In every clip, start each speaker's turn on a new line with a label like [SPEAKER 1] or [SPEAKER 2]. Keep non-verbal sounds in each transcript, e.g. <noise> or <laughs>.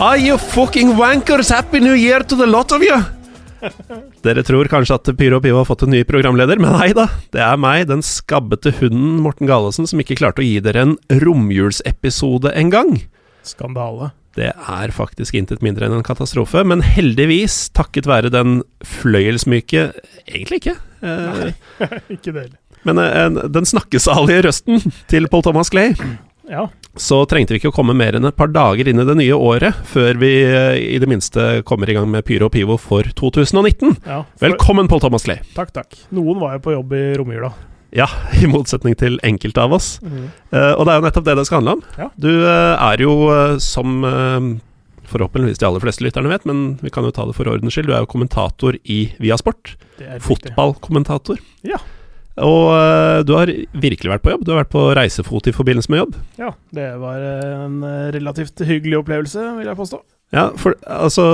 [SPEAKER 1] Are you fucking wankers? Happy New Year to the lot of you! <laughs> Dere tror kanskje at Pyro Pivo har fått en ny programleder, men nei da. Det er meg, den skabbete hunden Morten Galesen, som ikke klarte å gi dere en romjulsepisode engang.
[SPEAKER 2] Skandale.
[SPEAKER 1] Det er faktisk intet mindre enn en katastrofe, men heldigvis, takket være den fløyelsmyke Egentlig ikke. Eh, <laughs>
[SPEAKER 2] Ikke det heller.
[SPEAKER 1] men eh, den snakkesalige røsten til Paul Thomas Clay
[SPEAKER 2] Ja.
[SPEAKER 1] så trengte vi ikke å komme mer enn et par dager inn i det nye året før vi eh, i det minste kommer i gang med Pyro og Pivo for 2019.
[SPEAKER 2] ja for,
[SPEAKER 1] Velkommen, Paul Thomas Klee
[SPEAKER 2] Takk, takk. Noen var jo på jobb i romjula.
[SPEAKER 1] Ja, <laughs> i motsetning til enkelte av oss. Eh, og det er jo nettopp det det skal handle om.
[SPEAKER 2] Ja.
[SPEAKER 1] Du uh, er jo uh, som forhåpentligvis de aller fleste lytterne vet, men vi kan jo ta det for ordens skyld, du er jo kommentator i Viasport. Fotballkommentator.
[SPEAKER 2] Ja.
[SPEAKER 1] Og eh, du har virkelig vært på jobb. Du har vært på reisefot i forbindelse med jobb.
[SPEAKER 2] Ja, det var en eh, relativt hyggelig opplevelse, vil jeg påstå.
[SPEAKER 1] Ja, for altså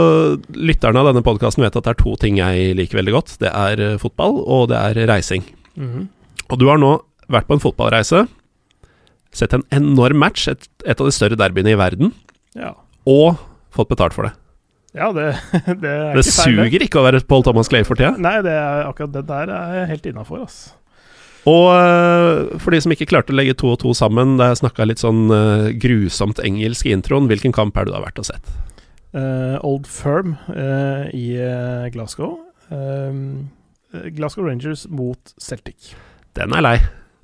[SPEAKER 1] Lytterne av denne podkasten vet at det er to ting jeg liker veldig godt. Det er eh, fotball, og det er reising.
[SPEAKER 2] Mhm.
[SPEAKER 1] Og du har nå vært på en fotballreise, sett en enorm match, et, et av de større derbyene i verden,
[SPEAKER 2] Ja.
[SPEAKER 1] og fått betalt for det.
[SPEAKER 2] ja, det, <laughs> det er
[SPEAKER 1] Det
[SPEAKER 2] ikke feil, det.
[SPEAKER 1] suger ikke å være Paul Thomas Clay for tida.
[SPEAKER 2] Nei, det er, akkurat det der er helt innafor, ass.
[SPEAKER 1] Og øh, for de som ikke klarte å legge to og to sammen, da jeg snakka litt sånn øh, grusomt engelsk i introen, hvilken kamp er du har vært og sett?
[SPEAKER 2] Uh, Old Firm uh, i eh, Glasgow. Um, eh, Glasgow Rangers mot Celtic
[SPEAKER 1] Den er lei.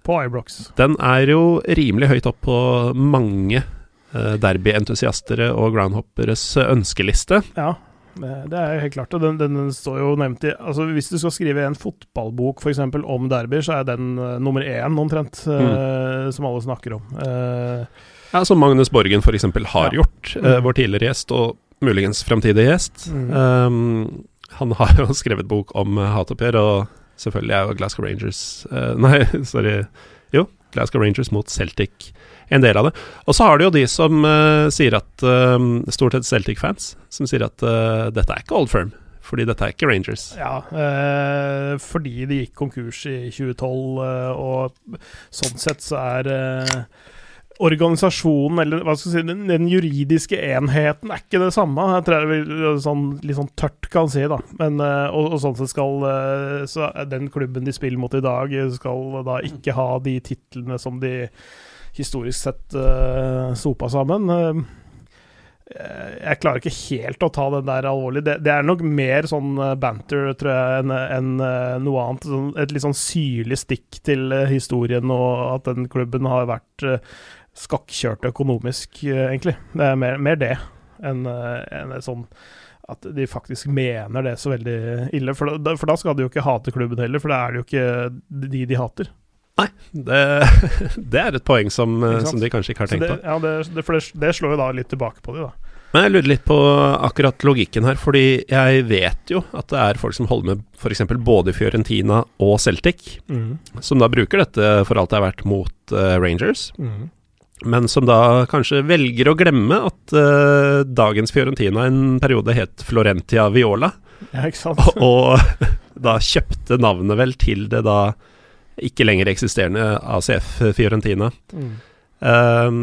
[SPEAKER 2] på Ibrox.
[SPEAKER 1] Den er jo rimelig høyt opp på mange uh, derbyentusiastere og groundhopperes ønskeliste.
[SPEAKER 2] Ja, det det er jo helt klart. og Den, den står jo nevnt i altså Hvis du skal skrive en fotballbok for eksempel, om derbyer, så er den uh, nummer én omtrent, eh, som alle snakker om. Uh,
[SPEAKER 1] Ja, Som Magnus Borgen f.eks. har
[SPEAKER 2] Ja.
[SPEAKER 1] gjort, eh,
[SPEAKER 2] Mm.
[SPEAKER 1] vår tidligere gjest, og muligens fremtidig gjest.
[SPEAKER 2] Mm.
[SPEAKER 1] Um, han har jo <laughs> skrevet bok om uh, hatoppgjør, og selvfølgelig er jo Glasgow Rangers eh, <laughs> Nei, sorry. Jo, Glasgow Rangers mot Celtic en del av det. Og så har du jo de som uh, sier at uh, Stort sett Celtic-fans som sier at uh, dette er ikke Old Firm, fordi dette er ikke Rangers.
[SPEAKER 2] ja, fordi de gikk konkurs i 2012, eh, og sånn sett så er organisasjonen, eller hva skal jeg si, den, den juridiske enheten er ikke det samme. Jeg tror jeg vil sånn, litt sånn tørt kan si, da. Men, og, og sånn sett skal Så den klubben de spiller mot i dag, skal da ikke ha de titlene som de historisk sett uh, sopa sammen. Eh, jeg klarer ikke helt å ta den der alvorlig. Det, det er nok mer sånn eh, banter, tror jeg, enn en noe annet. Sånn, et litt sånn syrlig stikk til historien, og at den klubben har vært skakkjørt økonomisk, egentlig. Det er mer, mer det enn et sånn at de faktisk mener det så veldig ille. For da, for da skal de jo ikke hate klubben heller, for da er det jo ikke de de hater.
[SPEAKER 1] Det, <laughs> det er et poeng som, eh, som de kanskje ikke har tenkt
[SPEAKER 2] det,
[SPEAKER 1] på.
[SPEAKER 2] ja, det, det, det, slår jo da litt tilbake på de, da.
[SPEAKER 1] Men jeg lurer litt på akkurat logikken her, fordi jeg vet jo at det er folk som holder med f.eks. både Fiorentina og Celtic, som da bruker dette for alt det er verdt mot uh, Rangers, men som da kanskje velger å glemme at uh, dagens Fiorentina en periode het Florentia Viola,
[SPEAKER 2] Ja, ikke
[SPEAKER 1] og, og <laughs> da kjøpte navnet vel til det da ikke lenger eksisterende ACF Fiorentina.
[SPEAKER 2] Mm.
[SPEAKER 1] Um,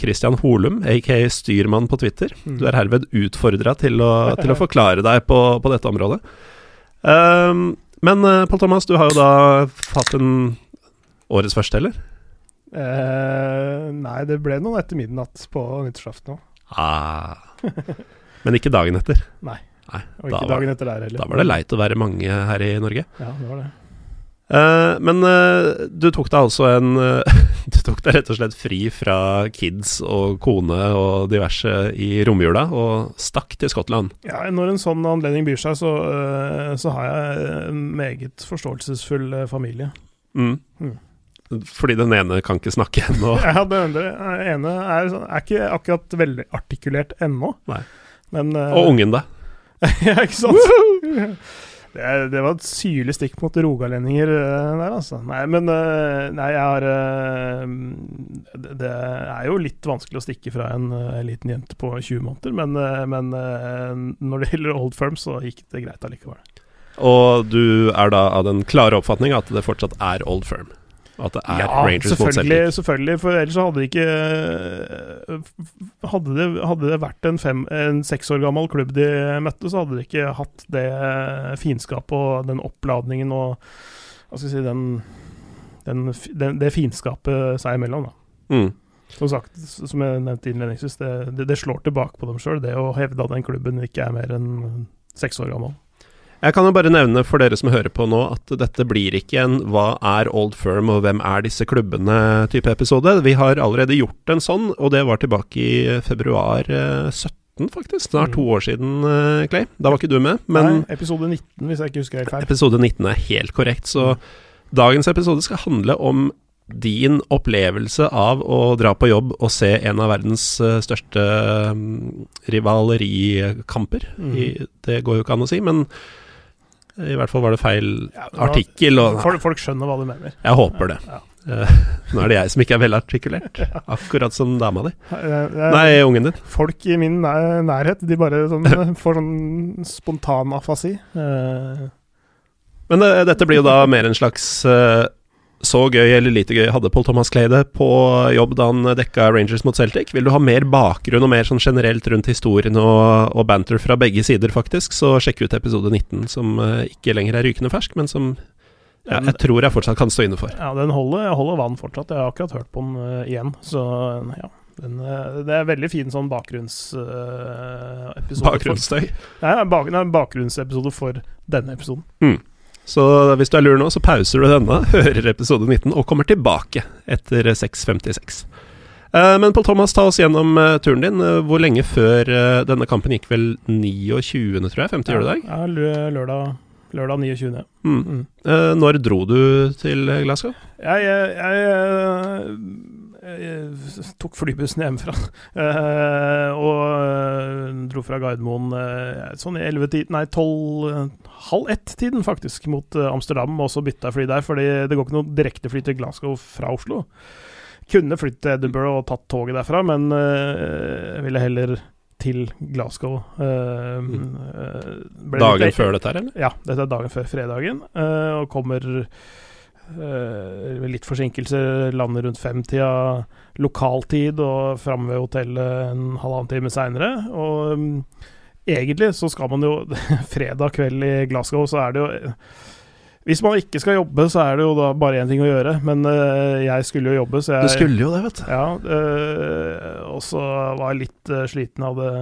[SPEAKER 1] Christian Holum, aka Styrmann på Twitter.
[SPEAKER 2] Mm.
[SPEAKER 1] Du er herved utfordra til, <laughs> til å forklare deg på, på dette området. Um, men uh, Pål Thomas, du har jo da hatt en årets første, eller?
[SPEAKER 2] Uh, nei, det ble noen etter midnatt på nyttårsaften òg.
[SPEAKER 1] Ah. <laughs> Men ikke dagen etter.
[SPEAKER 2] Nei.
[SPEAKER 1] Nei
[SPEAKER 2] Og
[SPEAKER 1] da,
[SPEAKER 2] ikke
[SPEAKER 1] var,
[SPEAKER 2] dagen etter der heller.
[SPEAKER 1] da var det leit å være mange her i Norge.
[SPEAKER 2] Ja, det var det.
[SPEAKER 1] Uh, men uh, du tok deg altså en uh, <laughs> Du tok deg rett og slett fri fra kids og kone og diverse i romjula, og stakk til Skottland.
[SPEAKER 2] Ja, når en sånn anledning byr seg, så, eh, så har jeg en meget forståelsesfull eh, familie.
[SPEAKER 1] Mm.
[SPEAKER 2] Mm.
[SPEAKER 1] Fordi den ene kan ikke snakke <laughs> ennå.
[SPEAKER 2] Ja, den eh, ene er, sånn- er ikke akkurat veldig artikulert ennå. Men eh,
[SPEAKER 1] Og ungen, da. <laughs>
[SPEAKER 2] ja, ikke sant? Det, det var et syrlig stikk mot rogalendinger eh, der, altså. Nei, men eh, Nei, jeg har eh, det, er jo litt vanskelig å stikke fra en liten jente på 20 måneder, men, men når det gjelder Old Firm, så gikk det greit allikevel.
[SPEAKER 1] Og du er da av den klare oppfatning at det fortsatt er old firm. At det er
[SPEAKER 2] Ja,
[SPEAKER 1] Rangers mot
[SPEAKER 2] selvfølgelig,
[SPEAKER 1] Celtic.
[SPEAKER 2] selvfølgelig, for ellers hadde det ikke Hadde det, hadde det vært en, fem, en seks år gammel klubb de møtte, så hadde de ikke hatt det fiendskapet og den oppladningen og Hva skal jeg si den, den, den, Det fiendskapet seg imellom, da.
[SPEAKER 1] Mm.
[SPEAKER 2] Som sagt, som jeg nevnte innledningsvis, det, det, det slår tilbake på dem sjøl, det å hevde at den klubben ikke er mer enn seks år gammel.
[SPEAKER 1] Jeg kan jo bare nevne for dere som hører på nå, at dette blir ikke en 'hva er Old Firm og hvem er disse klubbene?'-type episode. Vi har allerede gjort en sånn, og det var tilbake i februar eh, 17, faktisk. Snart to år siden, eh, Clay. Da var ikke du med, men
[SPEAKER 2] Nei, episode 19, hvis jeg ikke husker helt feil.
[SPEAKER 1] episode 19 er helt korrekt. Så dagens episode skal handle om din opplevelse av å dra på jobb og se en av verdens eh, største mm, rivalerikamper. Mm. Det går jo ikke an å si, men i hvert fall var det feil
[SPEAKER 2] Ja, det var-
[SPEAKER 1] artikkel. Og,
[SPEAKER 2] Folk, folk skjønner hva du mener.
[SPEAKER 1] jeg håper det.
[SPEAKER 2] Ja.
[SPEAKER 1] Eh, Nå er det jeg som ikke er velartikulert, <laughs> akkurat som dama di. Nei, ungen din.
[SPEAKER 2] Folk i min nær nærhet, de bare sånn, <laughs> får sånn spontan afasi. Eh,
[SPEAKER 1] Men uh, dette blir jo da mer en slags så gøy eller lite gøy hadde Paul Thomas Clay det på jobb da han dekka Rangers mot Celtic. Vil du ha mer bakgrunn og mer sånn generelt rundt historien og, og banter fra begge sider, faktisk, så sjekk ut episode 19, som eh, ikke lenger er rykende fersk, men som ja, jeg tror jeg fortsatt kan stå inne for.
[SPEAKER 2] ja, den holder, holder vann fortsatt. Jeg har akkurat hørt på den uh, igjen, så ja. Den, eh, det er veldig fin sånn bakgrunnsepisode.
[SPEAKER 1] Bakgrunnsstøy.
[SPEAKER 2] Nei, bak, nei, bakgrunnsepisode for denne episoden.
[SPEAKER 1] Så hvis du er lur nå, så pauser du denne, <laughs> hører episode 19 og kommer tilbake etter 6.56. Eh, Men Paul Thomas, ta oss gjennom eh, turen din. Eh, Hvor lenge før denne kampen gikk vel 29., tror jeg? 50 juledag?
[SPEAKER 2] Ja, lø- lørdag, lørdag 29.
[SPEAKER 1] Mm.
[SPEAKER 2] Mm.
[SPEAKER 1] Når dro du til Glasgow?
[SPEAKER 2] Jeg, jeg, jeg, jeg tok flybussen hjemmefra uh, <laughs> og eh, dro fra Gardermoen uh, sånn i 11-tiden, nei 12, eh, halv ett-tiden faktisk, mot eh, Amsterdam, og så bytta jeg fly der, fordi det går ikke noe direktefly til Glasgow fra Oslo. Kunne flyttet til Edinburgh og tatt toget derfra, men uh, jeg ville heller til Glasgow. eh,
[SPEAKER 1] Mm.
[SPEAKER 2] eh, litt
[SPEAKER 1] Dagen
[SPEAKER 2] late.
[SPEAKER 1] før dette her, eller?
[SPEAKER 2] Ja, dette er dagen før fredagen, eh, og kommer eh, litt forsinkelse, lander rundt femtida lokaltid og framme ved hotellet en halvannen time seinere. Og um, egentlig så skal man jo <laughs> Fredag kveld i Glasgow, så er det jo Hvis man ikke skal jobbe, så er det jo da bare én ting å gjøre, men uh, jeg skulle jo jobbe, så jeg
[SPEAKER 1] Du skulle jo det, vet du.
[SPEAKER 2] ja, uh, og så var jeg litt uh, sliten, hadde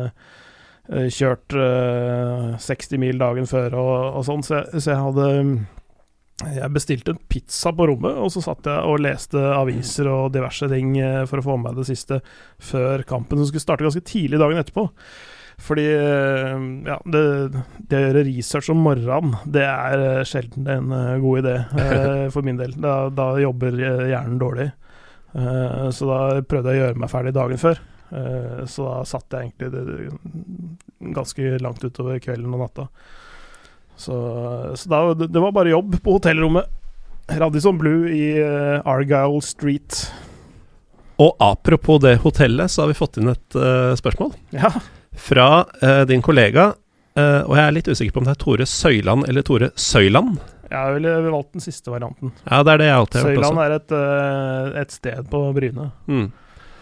[SPEAKER 2] kjørt øh, 60 mil dagen før og, og sånn, så, så jeg hadde Jeg bestilte en pizza på rommet, og så satt jeg og leste aviser og diverse ting øh, for å få med meg det siste før kampen, som skulle starte ganske tidlig dagen etterpå. Fordi øh, ja, det, det å gjøre research om morgenen, det er øh, sjelden en god idé <laughs> for min del. Da, da jobber hjernen dårlig. Eh, så da prøvde jeg å gjøre meg ferdig dagen før. Eh, så da satt jeg egentlig ganske langt utover kvelden og natta. Så, så da, det, var bare jobb på hotellrommet. Radisson Blue i eh, Argyle Street.
[SPEAKER 1] Og apropos det hotellet, så har vi fått inn et uh, spørsmål
[SPEAKER 2] Ja,
[SPEAKER 1] fra uh, din kollega. uh, og jeg er litt usikker på om det er Tore Søyland eller Tore Søyland.
[SPEAKER 2] jeg ville valgt den siste varianten.
[SPEAKER 1] Ja, det er det jeg alltid har
[SPEAKER 2] Søyland
[SPEAKER 1] også.
[SPEAKER 2] er et, et sted på Bryne.
[SPEAKER 1] Mm.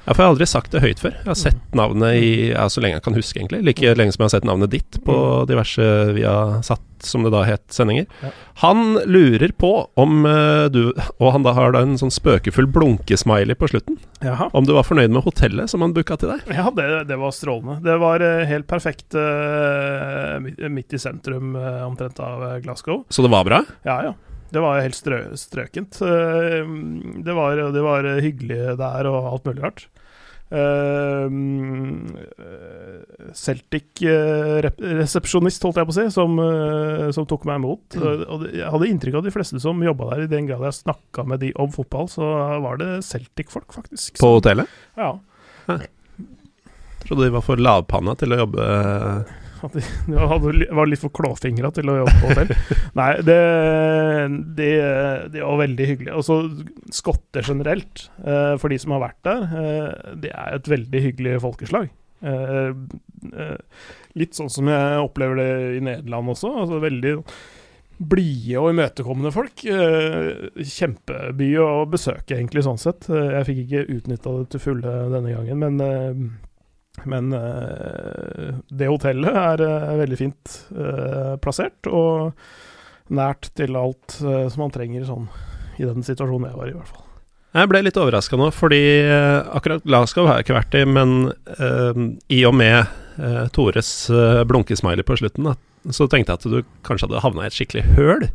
[SPEAKER 1] Ja, for jeg har aldri sagt det høyt før. Jeg har sett navnet i ja, så lenge jeg kan huske, egentlig. Like lenge som jeg har sett navnet ditt på diverse vi har satt, som det da het, sendinger.
[SPEAKER 2] Ja.
[SPEAKER 1] Han lurer på om uh, du Og han da har da en sånn spøkefull blunkesmiley på slutten.
[SPEAKER 2] Jaha.
[SPEAKER 1] Om du var fornøyd med hotellet som han booka til deg?
[SPEAKER 2] Ja, det, det var strålende. Det var eh, helt perfekt uh, midt- i sentrum omtrent av Glasgow.
[SPEAKER 1] Så det var bra?
[SPEAKER 2] Ja, ja. Det var helt strø strøkent. Eh, Det var, det var hyggelig der og alt mulig rart. Eh, Celtic-resepsjonist, holdt jeg på å si, som, eh, som tok meg imot.
[SPEAKER 1] Mm.
[SPEAKER 2] Og jeg hadde inntrykk av at de fleste som jobba der, i den grad jeg snakka med de om fotball, så var det Celtic-folk, faktisk.
[SPEAKER 1] På hotellet?
[SPEAKER 2] Ja.
[SPEAKER 1] Trodde de var for lavpanna til å jobbe
[SPEAKER 2] At de, <laughs> var litt for klåfingra til å jobbe på hotell. <laughs> Nei, det, de, de, var veldig hyggelig. Og så skotter generelt, eh, for de som har vært der, eh, det er et veldig hyggelig folkeslag. Eh, litt sånn som jeg opplever det i Nederland også. Altså veldig blide og imøtekommende folk. Kjempeby å besøke, egentlig, sånn sett. Jeg fikk ikke utnytta det til fulle denne gangen, men, men eh, det hotellet er eh, veldig fint eh, plassert, og nært til alt som man trenger sånn i den situasjonen jeg var i, i hvert fall.
[SPEAKER 1] Jeg ble litt overraska nå, fordi akkurat Glasgow har jeg ikke vært i, men eh, i og med eh, Tores eh, blunkesmiley på slutten, da, så tenkte jeg at du kanskje hadde havna i et skikkelig høl.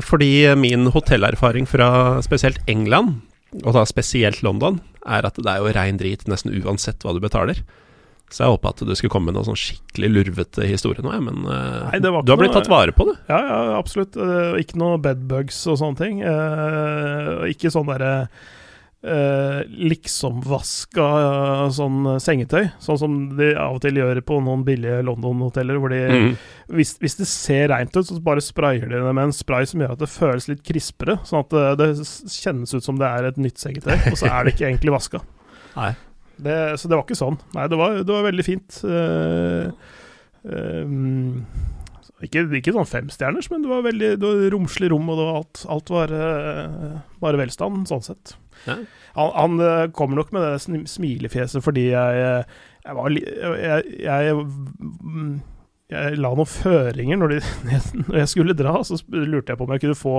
[SPEAKER 1] Fordi min hotellerfaring fra spesielt England, og da spesielt London, er at det er jo rein drit nesten uansett hva du betaler. Så jeg håpa at du skulle komme med noen sånn skikkelig lurvete historie nå, ja, men eh,
[SPEAKER 2] Nei,
[SPEAKER 1] du har blitt tatt vare på, du.
[SPEAKER 2] Ja, ja, absolutt. Eh, ikke noe bedbugs og sånne ting. Eh, ikke sånn derre eh, liksomvaska eh, sånn sengetøy, sånn som de av og til gjør på noen billige London-hoteller, hvor de
[SPEAKER 1] Mm.
[SPEAKER 2] hvis, hvis det ser reint ut, så bare sprayer de det med en spray som gjør at det føles litt krispere, sånn at det, det kjennes ut som det er et nytt sengetøy, og så er det ikke egentlig vaska. <laughs> Det, så det var ikke sånn. Nei, det var, det var veldig fint. Eh, ehm, ikke, ikke sånn femstjerners, men det var veldig det var romslig rom, og det var alt, alt var eh, bare velstand, sånn sett. Han, han eh, kommer nok med det smilefjeset fordi jeg, eh, jeg var jeg, jeg, mm, jeg la noen føringer når, de, <laughs> når jeg skulle dra, så lurte jeg på om jeg kunne få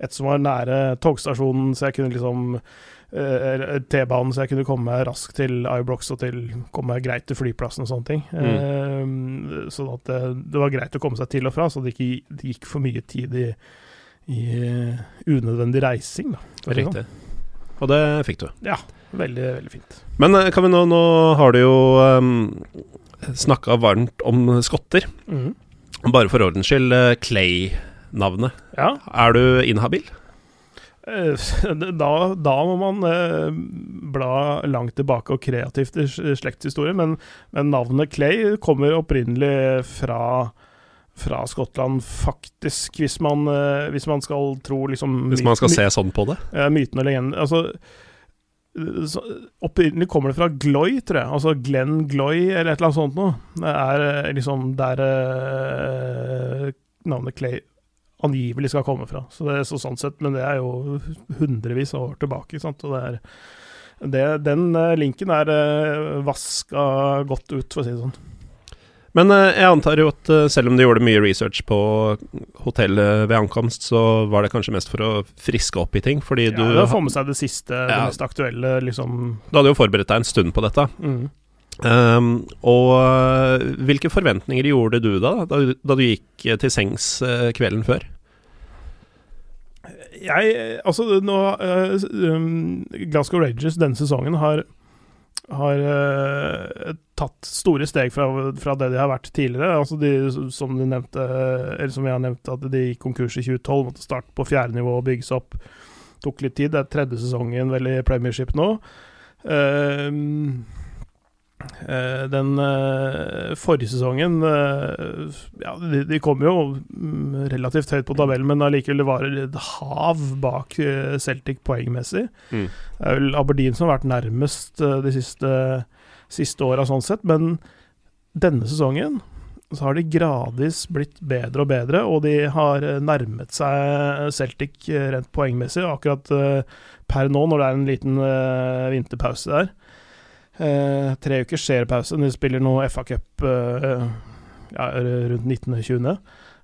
[SPEAKER 2] et som var nære togstasjonen, så jeg kunne liksom eh, T-banen, så jeg kunne komme meg raskt til Ibrox og til komme meg greit til flyplassen og sånne ting. Eh, sånn at det, det var greit å komme seg til og fra, så det ikke det gikk for mye tid i, i eh, unødvendig reising. Da, si det sånn.
[SPEAKER 1] Og det fikk du.
[SPEAKER 2] Ja, Veldig, veldig fint.
[SPEAKER 1] Men eh, kan vi nå, nå har du jo um, snakka varmt om skotter.
[SPEAKER 2] Mm.
[SPEAKER 1] Bare for ordens skyld, eh, Clay-navnet.
[SPEAKER 2] Ja,
[SPEAKER 1] Er du inhabil?
[SPEAKER 2] eh, <laughs> da, da må man eh, bla langt tilbake og kreativt i slektshistorie, men, men navnet Clay kommer opprinnelig fra fra Skottland, faktisk, hvis man, eh, hvis man skal tro liksom
[SPEAKER 1] Hvis man skal se sånn på det?
[SPEAKER 2] Ja, myten og legenden Altså eh, Opprinnelig kommer det fra Gloy, tror jeg. Altså Glenn Gloy, eller et eller annet sånt noe. Det er eh, liksom der eh, navnet Clay angivelig skal komme fra. Så det er så sånn sett, Men det er jo hundrevis av år tilbake. Sant? Og det er, det, den linken er uh, vaska godt ut, for å si det sånn.
[SPEAKER 1] Men eh, jeg antar jo at eh, selv om du gjorde mye research på hotellet ved ankomst, så var det kanskje mest for å friske opp i ting, fordi du,
[SPEAKER 2] Ja, er å få med seg det siste, det mest aktuelle, liksom.
[SPEAKER 1] du hadde jo forberedt deg en stund på dette.
[SPEAKER 2] Mm.
[SPEAKER 1] Um, og eh, hvilke forventninger gjorde du da, da, du- da du gikk til sengs kvelden før?
[SPEAKER 2] Jeg Altså, nå um, Glasgow Rangers denne sesongen har har uh, tatt store steg fra, fra det de har vært tidligere. Altså de, som de nevnte, eller som jeg har nevnt, at de gikk konkurs i 2012, måtte starte på fjerde nivå og bygge seg opp. Tok litt tid. Det er tredje sesongen vel i Premiership nå. Eh, den eh, forrige sesongen eh, Ja, de, de kom jo mm, relativt høyt på tabellen, men allikevel det var et hav bak eh, Celtic poengmessig.
[SPEAKER 1] Mm.
[SPEAKER 2] Det er vel Aberdeen som har vært nærmest eh, de siste, siste åra, sånn sett. Men denne sesongen så har de gradvis blitt bedre og bedre, og de har eh, nærmet seg Celtic eh, rent poengmessig. Akkurat eh, per nå, når det er en liten eh, vinterpause der. Eh, tre ukers seriepause. De spiller nå FA-cup eh, ja, rundt 19.20.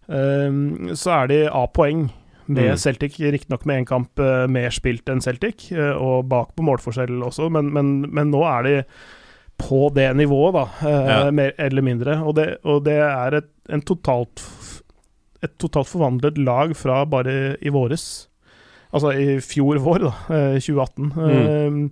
[SPEAKER 2] Eh, så er de A-poeng med
[SPEAKER 1] Mm.
[SPEAKER 2] Celtic, riktignok med én kamp eh, mer spilt enn Celtic, eh, og bak på målforskjell også, men, men, men nå er de på det nivået, da, eh,
[SPEAKER 1] Ja.
[SPEAKER 2] mer eller mindre. Og det, og det er et, en totalt et totalt forvandlet lag fra bare i våres. Altså i fjor vår, da, eh, 2018. Mm. eh,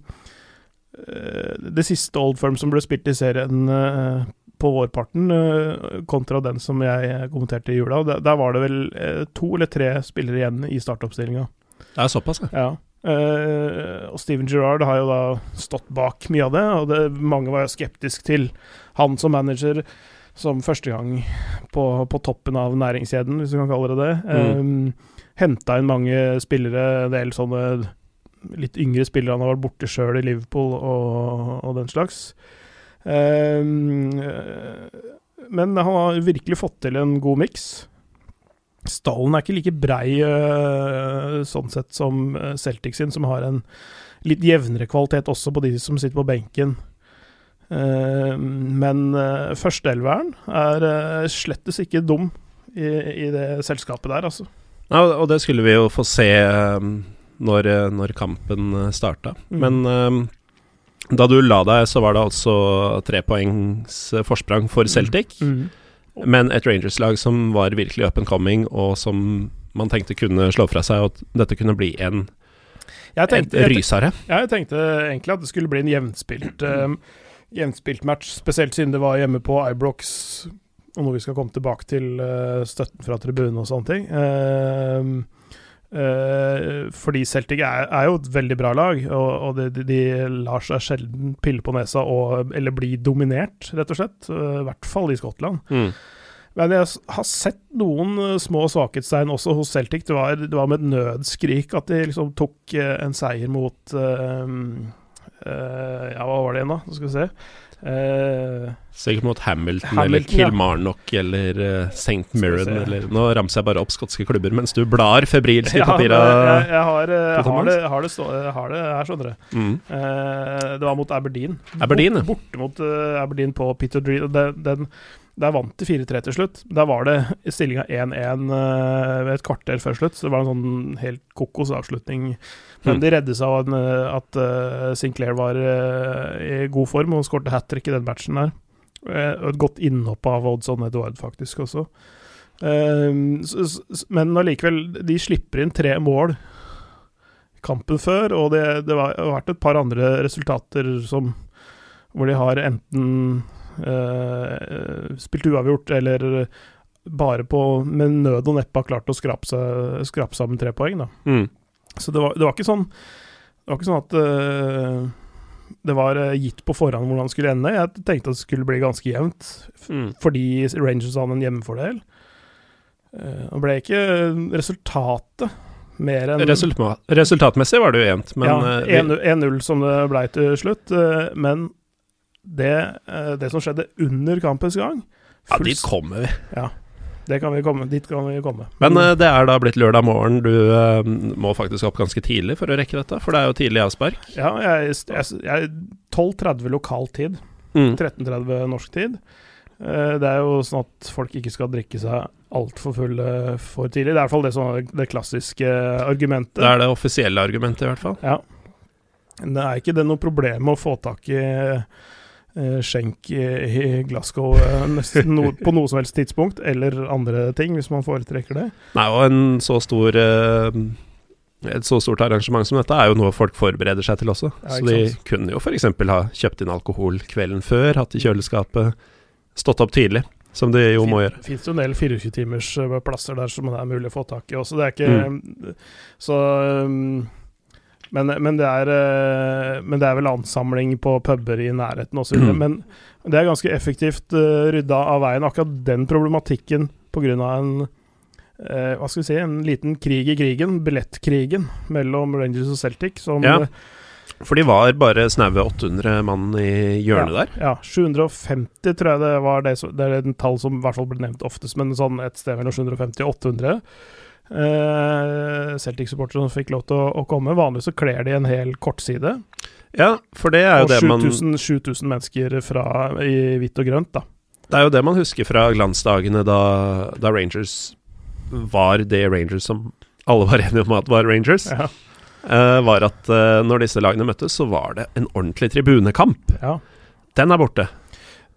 [SPEAKER 2] det siste Old Firm som ble spilt i serien eh, på vårparten, eh, kontra den som jeg kommenterte i jula, der, var det vel eh, to eller tre spillere igjen i startoppstillinga.
[SPEAKER 1] Det er såpass, ja.
[SPEAKER 2] Ja. Eh, og Steven Gerrard har jo da stått bak mye av det, og det, mange var jo skeptisk til han som manager som første gang på, på toppen av næringskjeden, hvis du kan kalle det det.
[SPEAKER 1] Mm.
[SPEAKER 2] Um, Henta inn mange spillere, en del sånne litt yngre spillere. Han har vært borte sjøl i Liverpool og, og den slags. Eh, men han har virkelig fått til en god miks. stallen er ikke like brei uh, sånn sett som Celtic sin, som har en litt jevnere kvalitet også på de som sitter på benken. Uh, men uh, førsteelveren er uh, slettes ikke dum i, i, det selskapet der, altså.
[SPEAKER 1] Ja, og det skulle vi jo få se um, når, når, kampen starta. Mm. Men um, da du la deg, så var det altså tre poengs forsprang for mm. Celtic. Mm. Mm. Men et Rangers-lag som var virkelig up and coming, og som man tenkte kunne slå fra seg, og at dette kunne bli en jeg tenkte, et rysere.
[SPEAKER 2] Jeg, jeg, tenkte egentlig at det skulle bli en jevnspilt, um, jevnspilt match, spesielt siden det var hjemme på Ibrox, og når vi skal komme tilbake til uh, støtten fra tribunen og sånne ting. Uh, fordi Celtic er, er, jo et veldig bra lag, og, og de, de, lar seg sjelden pille på nesa og, eller bli dominert, rett og slett. Uh, I hvert fall i Skottland. Mm. Men jeg har sett noen uh, små svakhetstegn også hos Celtic. Det var, det var, med et nødskrik at de liksom tok en seier mot Ja, hva var det igjen, da? Skal vi se.
[SPEAKER 1] Uh, Sikkert mot Hamilton, Hamilton eller Kilmarnock ja. eller uh, St. Mirren eller Nå ramser jeg bare opp skotske klubber mens du blar febrilsk i ja, papira.
[SPEAKER 2] Jeg, jeg, har, uh, har, det, har, det stå, har, det, her, skjønner du. Mm. Uh, det var mot Aberdeen.
[SPEAKER 1] Aberdeen
[SPEAKER 2] Bort, Borte mot Aberdeen på Peter Dree. Den, den, der vant de 4-3 til slutt. Der var det stillinga 1-1 ved et kvarter før slutt. Så det var en sånn helt kokos avslutning men de redde seg av eh, at uh, Sinclair var i god form og skårte hat trick i den matchen der. Og et godt innhopp av Oddson Edward, faktisk, også. men allikevel, de slipper inn tre mål kampen før, og det, det, det har vært et par andre resultater som, hvor de har enten spilt uavgjort eller bare på med nød og neppe har klart å skrape, seg, skrape sammen tre poeng. da. Mm. Så det var, det var, ikke sånn Det var ikke sånn at uh, det var uh, gitt på forhånd hvordan det skulle ende. Jeg tenkte at det skulle bli ganske jevnt, mm. fordi Rangers hadde en hjemmefordel. Uh, det ble ikke resultatet mer enn
[SPEAKER 1] Resultat, Resultatmessig var det jo jevnt, men
[SPEAKER 2] Ja, 1-0 som det ble til slutt. men det, det, som skjedde under kampens gang
[SPEAKER 1] Ja, dit kommer vi.
[SPEAKER 2] Ja. Det kan vi komme, dit kan vi komme.
[SPEAKER 1] Men uh, det er da blitt lørdag morgen. Du uh, må faktisk opp ganske tidlig for å rekke dette, for det er jo tidlig avspark?
[SPEAKER 2] Ja, jeg, jeg, jeg 12.30 lokal tid. Mm. 13.30 norsk tid. Uh, det er jo sånn at folk ikke skal drikke seg altfor fulle for tidlig. Det er i hvert fall det, sånn, det klassiske argumentet. Det
[SPEAKER 1] er det offisielle argumentet, i hvert fall.
[SPEAKER 2] Ja. Det er ikke det noe problem å få tak i Eh, skjenk i Glasgow eh, no, på noe som helst tidspunkt, eller andre ting, hvis man foretrekker det.
[SPEAKER 1] Nei, og en så stor eh, et så stort arrangement som dette er jo noe folk forbereder seg til også. Ja, så de kunne jo f.eks. ha kjøpt inn alkohol kvelden før, hatt i kjøleskapet, stått opp tidlig. Som de jo må gjøre.
[SPEAKER 2] Det Fins jo en del 24-timers plasser der som det er mulig å få tak i også. Det er ikke mm. Så um, men, men, det er, eh, men, det er, vel ansamling på puber i nærheten osv. Mm. Men det er ganske effektivt uh, rydda av veien, akkurat den problematikken pga. en uh, hva skal vi si, en liten krig i krigen, billettkrigen mellom Rangers og Celtic. Som,
[SPEAKER 1] ja. For de var bare snaue 800 mann i hjørnet
[SPEAKER 2] ja,
[SPEAKER 1] der?
[SPEAKER 2] Ja, 750 tror jeg det var det, det er et tall som i hvert fall ble nevnt oftest, men sånn et sted mellom 750 og 800 uh, Celtic-supportere som fikk lov til å, å komme. Vanligvis så kler de en hel kortside.
[SPEAKER 1] Ja, for det er jo
[SPEAKER 2] og
[SPEAKER 1] det
[SPEAKER 2] 7000, man 7000 mennesker fra, i hvitt og grønt, da.
[SPEAKER 1] Det er jo det man husker fra glansdagene da, da Rangers var det Rangers som alle var enige om at var Rangers. Ja. Uh, var at uh, når disse lagene møttes, så var det en ordentlig tribunekamp. Ja. Den er borte.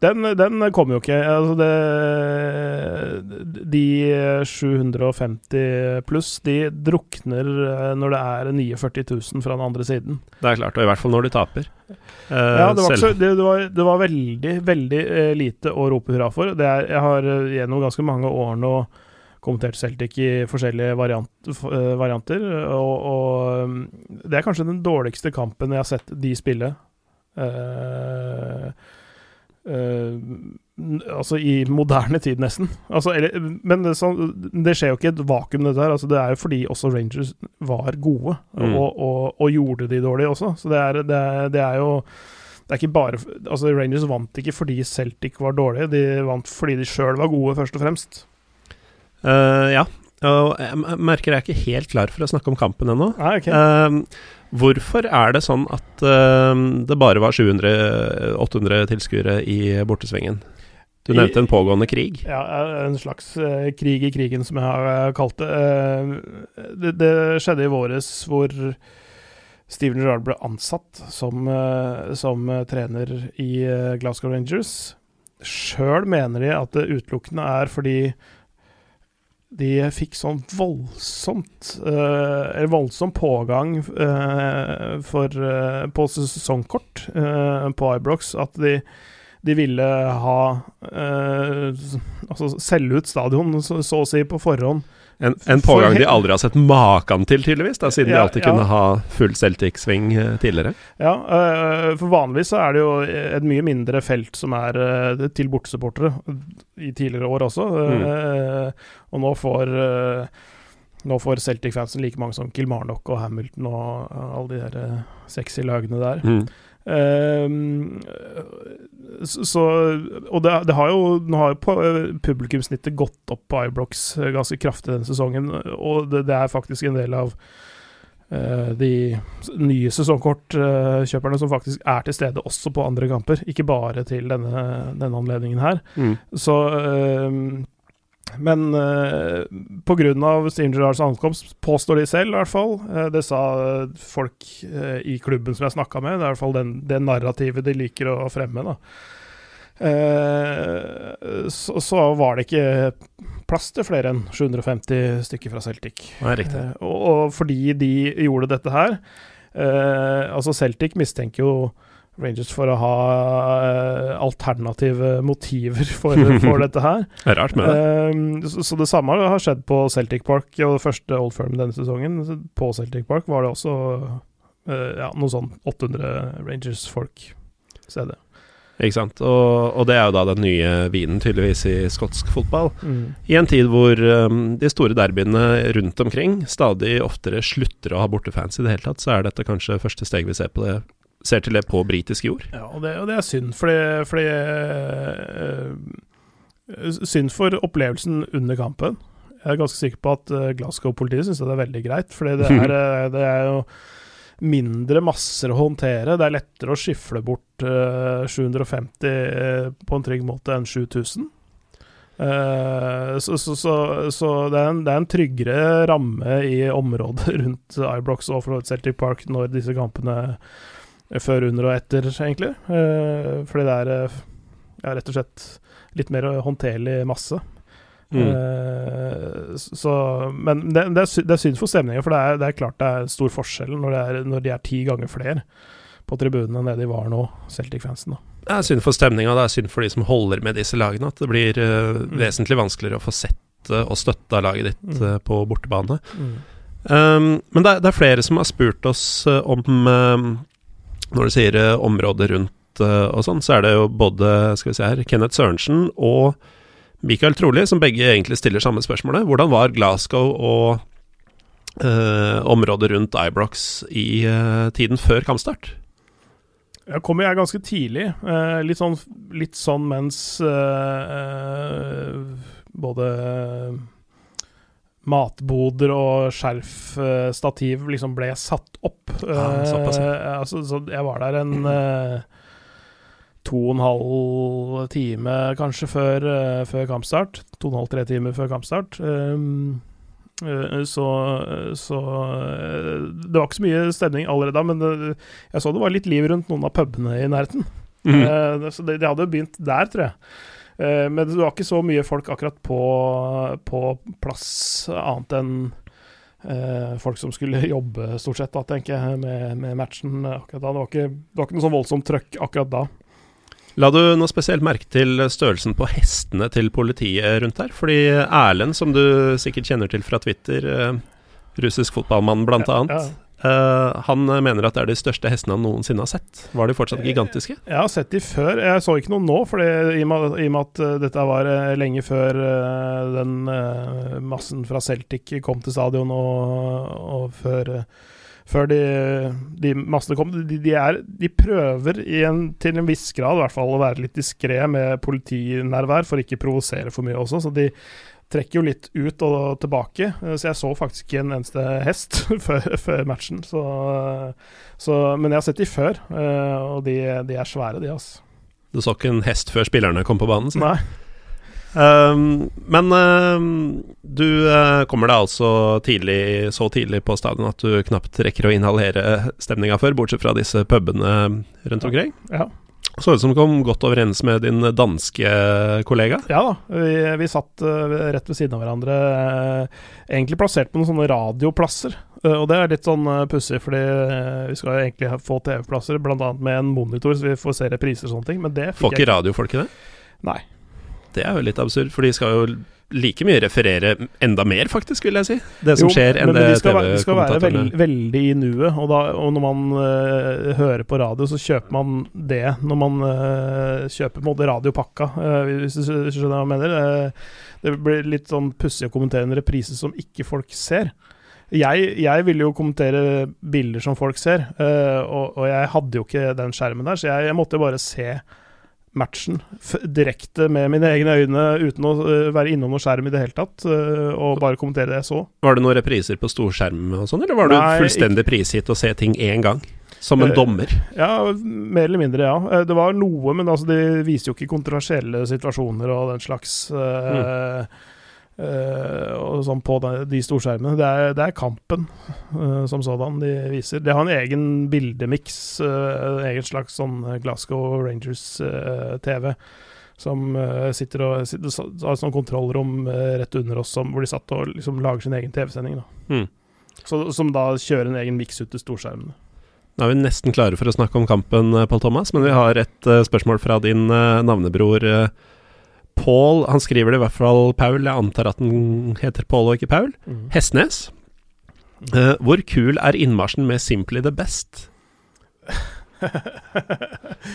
[SPEAKER 2] Den, den kommer jo ikke. Altså det, de 750 pluss, de drukner eh, når det er 49 000 fra den andre siden.
[SPEAKER 1] Det er klart, og i hvert fall når de taper.
[SPEAKER 2] Uh, ja, det var, så, det, det, var, det var, veldig, veldig uh, lite å rope hurra for. Er, jeg har uh, gjennom ganske mange år nå kommentert Celtic i forskjellige variant, varianter, og, og um, det er kanskje den dårligste kampen jeg har sett de spille. Uh, Uh, altså i moderne tid, nesten. Altså, eller, men det, så, det, skjer jo ikke et vakuum, dette her. Altså, det er jo fordi også Rangers var gode, mm. og, og, og, gjorde de dårlig også. Så det er, det det er jo det er ikke bare Altså, Rangers vant ikke fordi Celtic var dårlige, de vant fordi de sjøl var gode, først og fremst.
[SPEAKER 1] Uh, ja, Og jeg merker jeg er ikke helt klar for å snakke om kampen ennå.
[SPEAKER 2] Nei, ok.
[SPEAKER 1] Eh, hvorfor er det sånn at uh, det bare var 700-800 tilskuere i bortesvingen? Du nevnte en pågående krig.
[SPEAKER 2] Ja, en slags uh, krig i krigen, som jeg har eh, kalt det. Uh, det. Det skjedde i våres hvor Steven Gerrard ble ansatt som, som trener i Glasgow Rangers. Sjøl mener de at det utelukkende er fordi de fikk sånn voldsomt eh, Eller voldsom pågang eh, for, eh, på sesongkort på Ibrox at de de ville ha Altså selge ut stadion, så, så å si, på forhånd.
[SPEAKER 1] En, en pågang de aldri har sett maken til, tydeligvis, da, siden de alltid
[SPEAKER 2] ja.
[SPEAKER 1] kunne ha full Celtic-sving eh, tidligere.
[SPEAKER 2] Ja, eh, for vanligvis så er det jo et mye mindre felt som er eh, til bortesupportere, i tidligere år også. Eh, og nå får eh, nå får Celtic-fansen like mange som Kilmarnock og Hamilton og eh, alle de der eh, sexy lagene der.
[SPEAKER 1] Mm.
[SPEAKER 2] Ehm, så, Og det, det har jo Nå har jo på, eh, publikumssnittet gått opp på iBlocks eh, ganske kraftig denne sesongen, og det, det er faktisk en del av eh, de nye sesongkortkjøperne som faktisk er til stede også på andre kamper, ikke bare til denne, denne anledningen her.
[SPEAKER 1] Mm.
[SPEAKER 2] Så ehm, Men uh, pga. Steven Gerrards ankomst, påstår de selv i hvert fall, eh, det sa eh, folk eh, i klubben som jeg snakka med, det er i hvert fall den, det narrativet de liker å fremme, da. Eh, så, så var det ikke plass til flere enn 750 stykker fra Celtic.
[SPEAKER 1] Nei, riktig.
[SPEAKER 2] Eh, og, og fordi de gjorde dette her eh, Altså, Celtic mistenker jo Rangers for å ha eh, alternative motiver <laughs> for, for dette her.
[SPEAKER 1] Det er rart med det.
[SPEAKER 2] Eh, så, så det samme har skjedd på Celtic Park, og det første Old Firm denne sesongen. På Celtic Park var det også eh, ja, noe sånn 800 Rangers-folk stedet.
[SPEAKER 1] Ikke sant? Og, og det er jo da den nye vinen, tydeligvis, i skotsk fotball.
[SPEAKER 2] Mm.
[SPEAKER 1] I en tid hvor um, de store derbyene rundt omkring stadig oftere slutter å ha bortefans i det hele tatt, så er dette kanskje første steg vi ser, på det, ser til det på britisk jord.
[SPEAKER 2] Ja, og det, og det er synd, fordi, fordi øh, Synd for opplevelsen under kampen. Jeg er ganske sikker på at eh, Glasgow-politiet syns det er veldig greit, fordi det <laughs> er, det er jo mindre masser å håndtere. Det er lettere å skifle bort uh, 750 eh, på en trygg måte enn 7000. Uh, så so, so, so, det, en, det er en tryggere ramme i området <laughs> rundt Ibrox og Celtic Park når disse kampene før, under og etter, egentlig. Eh, fordi det er eh, ja, rett og slett litt mer håndterlig masse.
[SPEAKER 1] Mm.
[SPEAKER 2] Eh, så, men det, det, er, det er synd for stemningen, for det er, det er klart det er stor forskjell når, det er, når de er ti ganger flere på tribunene enn det de var nå, Celtic-fansen.
[SPEAKER 1] Det er synd for stemninga, det er synd for de som holder med disse lagene, at det blir uh, vesentlig vanskeligere å få sett uh, og støtta laget ditt
[SPEAKER 2] Mm.
[SPEAKER 1] uh, på bortebane. Um, men det er, det er flere som har spurt oss om Når du sier uh, området rundt uh, og sånn, så er det jo både skal vi se her, Kenneth Sørensen og Michael Troli som begge egentlig stiller samme spørsmålet. Hvordan var Glasgow og uh, området rundt Ibrox i uh, tiden før kampstart?
[SPEAKER 2] Jeg kom jeg ganske tidlig. eh, litt, sånn, litt sånn mens eh, eh, både matboder og skjerfstativ liksom ble satt opp.
[SPEAKER 1] Såpass, ja.
[SPEAKER 2] Uh, altså, så jeg var der en uh, to og en halv time kanskje før, uh, før kampstart. To og en halv, tre timer før kampstart. Um, så, så Det var ikke så mye stemning allerede da, men det, jeg så det var litt liv rundt noen av pubene i nærheten.
[SPEAKER 1] Mm.
[SPEAKER 2] Så det, de hadde begynt der, tror jeg. Eh, men det var ikke så mye folk akkurat på, på plass, annet enn eh, folk som skulle <laughs> jobbe, stort sett, da, tenker jeg, med, med matchen akkurat da. Det var ikke, det var ikke noe sånn voldsomt trøkk akkurat da.
[SPEAKER 1] La du noe spesielt merke til størrelsen på hestene til politiet rundt her? Fordi Erlend, som du sikkert kjenner til fra Twitter, eh, russisk fotballmann blant
[SPEAKER 2] Ja,
[SPEAKER 1] annet, eh, han mener at det er de største hestene han noensinne har sett. Var de fortsatt gigantiske?
[SPEAKER 2] Jeg har sett de før. Jeg så ikke noen nå, fordi, i, og med, med at eh, dette var eh, lenge før eh, den eh, massen fra Celtic kom til stadion, og, og før, eh, før de, de massene kom. De, de, er, de prøver i en, til en viss grad i hvert fall å være litt diskré med politinærvær, for ikke provosere for mye også. Så de trekker jo litt ut og tilbake, eh, så jeg så faktisk ikke en eneste hest <laughs> før, før matchen. Så, så, men jeg har sett de før, eh, og de, de er svære, de, altså.
[SPEAKER 1] Du så ikke en hest før spillerne kom på banen?
[SPEAKER 2] Så. Nei.
[SPEAKER 1] Um, men um, du uh, kommer deg altså tidlig, så tidlig på stadion at du knapt rekker å inhalere stemninga før, bortsett fra disse pubene rundt omkring?
[SPEAKER 2] Ja.
[SPEAKER 1] Så ut som du kom godt overens med din danske kollega?
[SPEAKER 2] Ja da, vi, vi satt uh, rett ved siden av hverandre. Uh, egentlig plassert på noen sånne radioplasser. Uh, og det er litt sånn pussig, fordi vi skal jo egentlig få TV-plasser, bl.a. med en monitor, så vi får se repriser og sånne ting. Men det
[SPEAKER 1] Får ikke radiofolket det?
[SPEAKER 2] Nei.
[SPEAKER 1] Det er jo litt absurd, for de skal jo like mye referere enda mer, faktisk, vil jeg si. Det som jo, skjer, enn det TV-kommentatorene
[SPEAKER 2] De skal være veld, veldig i nuet, og, da, og når man uh, hører på radio, så kjøper man det når man uh, kjøper på en måte radiopakka, uh, hvis du skjønner hva jeg mener. det blir litt sånn pussig å kommentere en reprise som ikke folk ser. Jeg, jeg ville jo kommentere bilder som folk ser, og, og, jeg hadde jo ikke den skjermen der, så jeg, jeg måtte jo bare se matchen direkte med mine egne øyne uten å uh, være innom noen skjerm i det hele tatt, uh, og bare kommentere det jeg så.
[SPEAKER 1] Var det noen repriser på storskjerm og sånn, eller var du fullstendig prisgitt å se ting én gang? Som en uh, dommer?
[SPEAKER 2] Ja, mer eller mindre, ja. Det var noe, men altså, de viser jo ikke kontroversielle situasjoner og den slags. Mm. Uh, og sånn på de, de storskjermene. Det er, det er kampen uh, som sådan de viser. De har en egen bildemiks, uh, en egen slags sånn Glasgow Rangers-TV. som sitter og sitter, har et sånt kontrollrom rett under oss som, hvor de satt og liksom lager sin egen TV-sending. Mm. som da kjører en egen miks ut til storskjermene.
[SPEAKER 1] Nå er vi nesten klare for å snakke om kampen, Pål Thomas, men vi har et spørsmål fra din navnebror. Uh, Paul Han skriver det i hvert fall Paul, jeg antar at den heter Paul og ikke Paul. Mm. Hestnes. Uh, hvor kul er innmarsjen med 'Simply the Best'?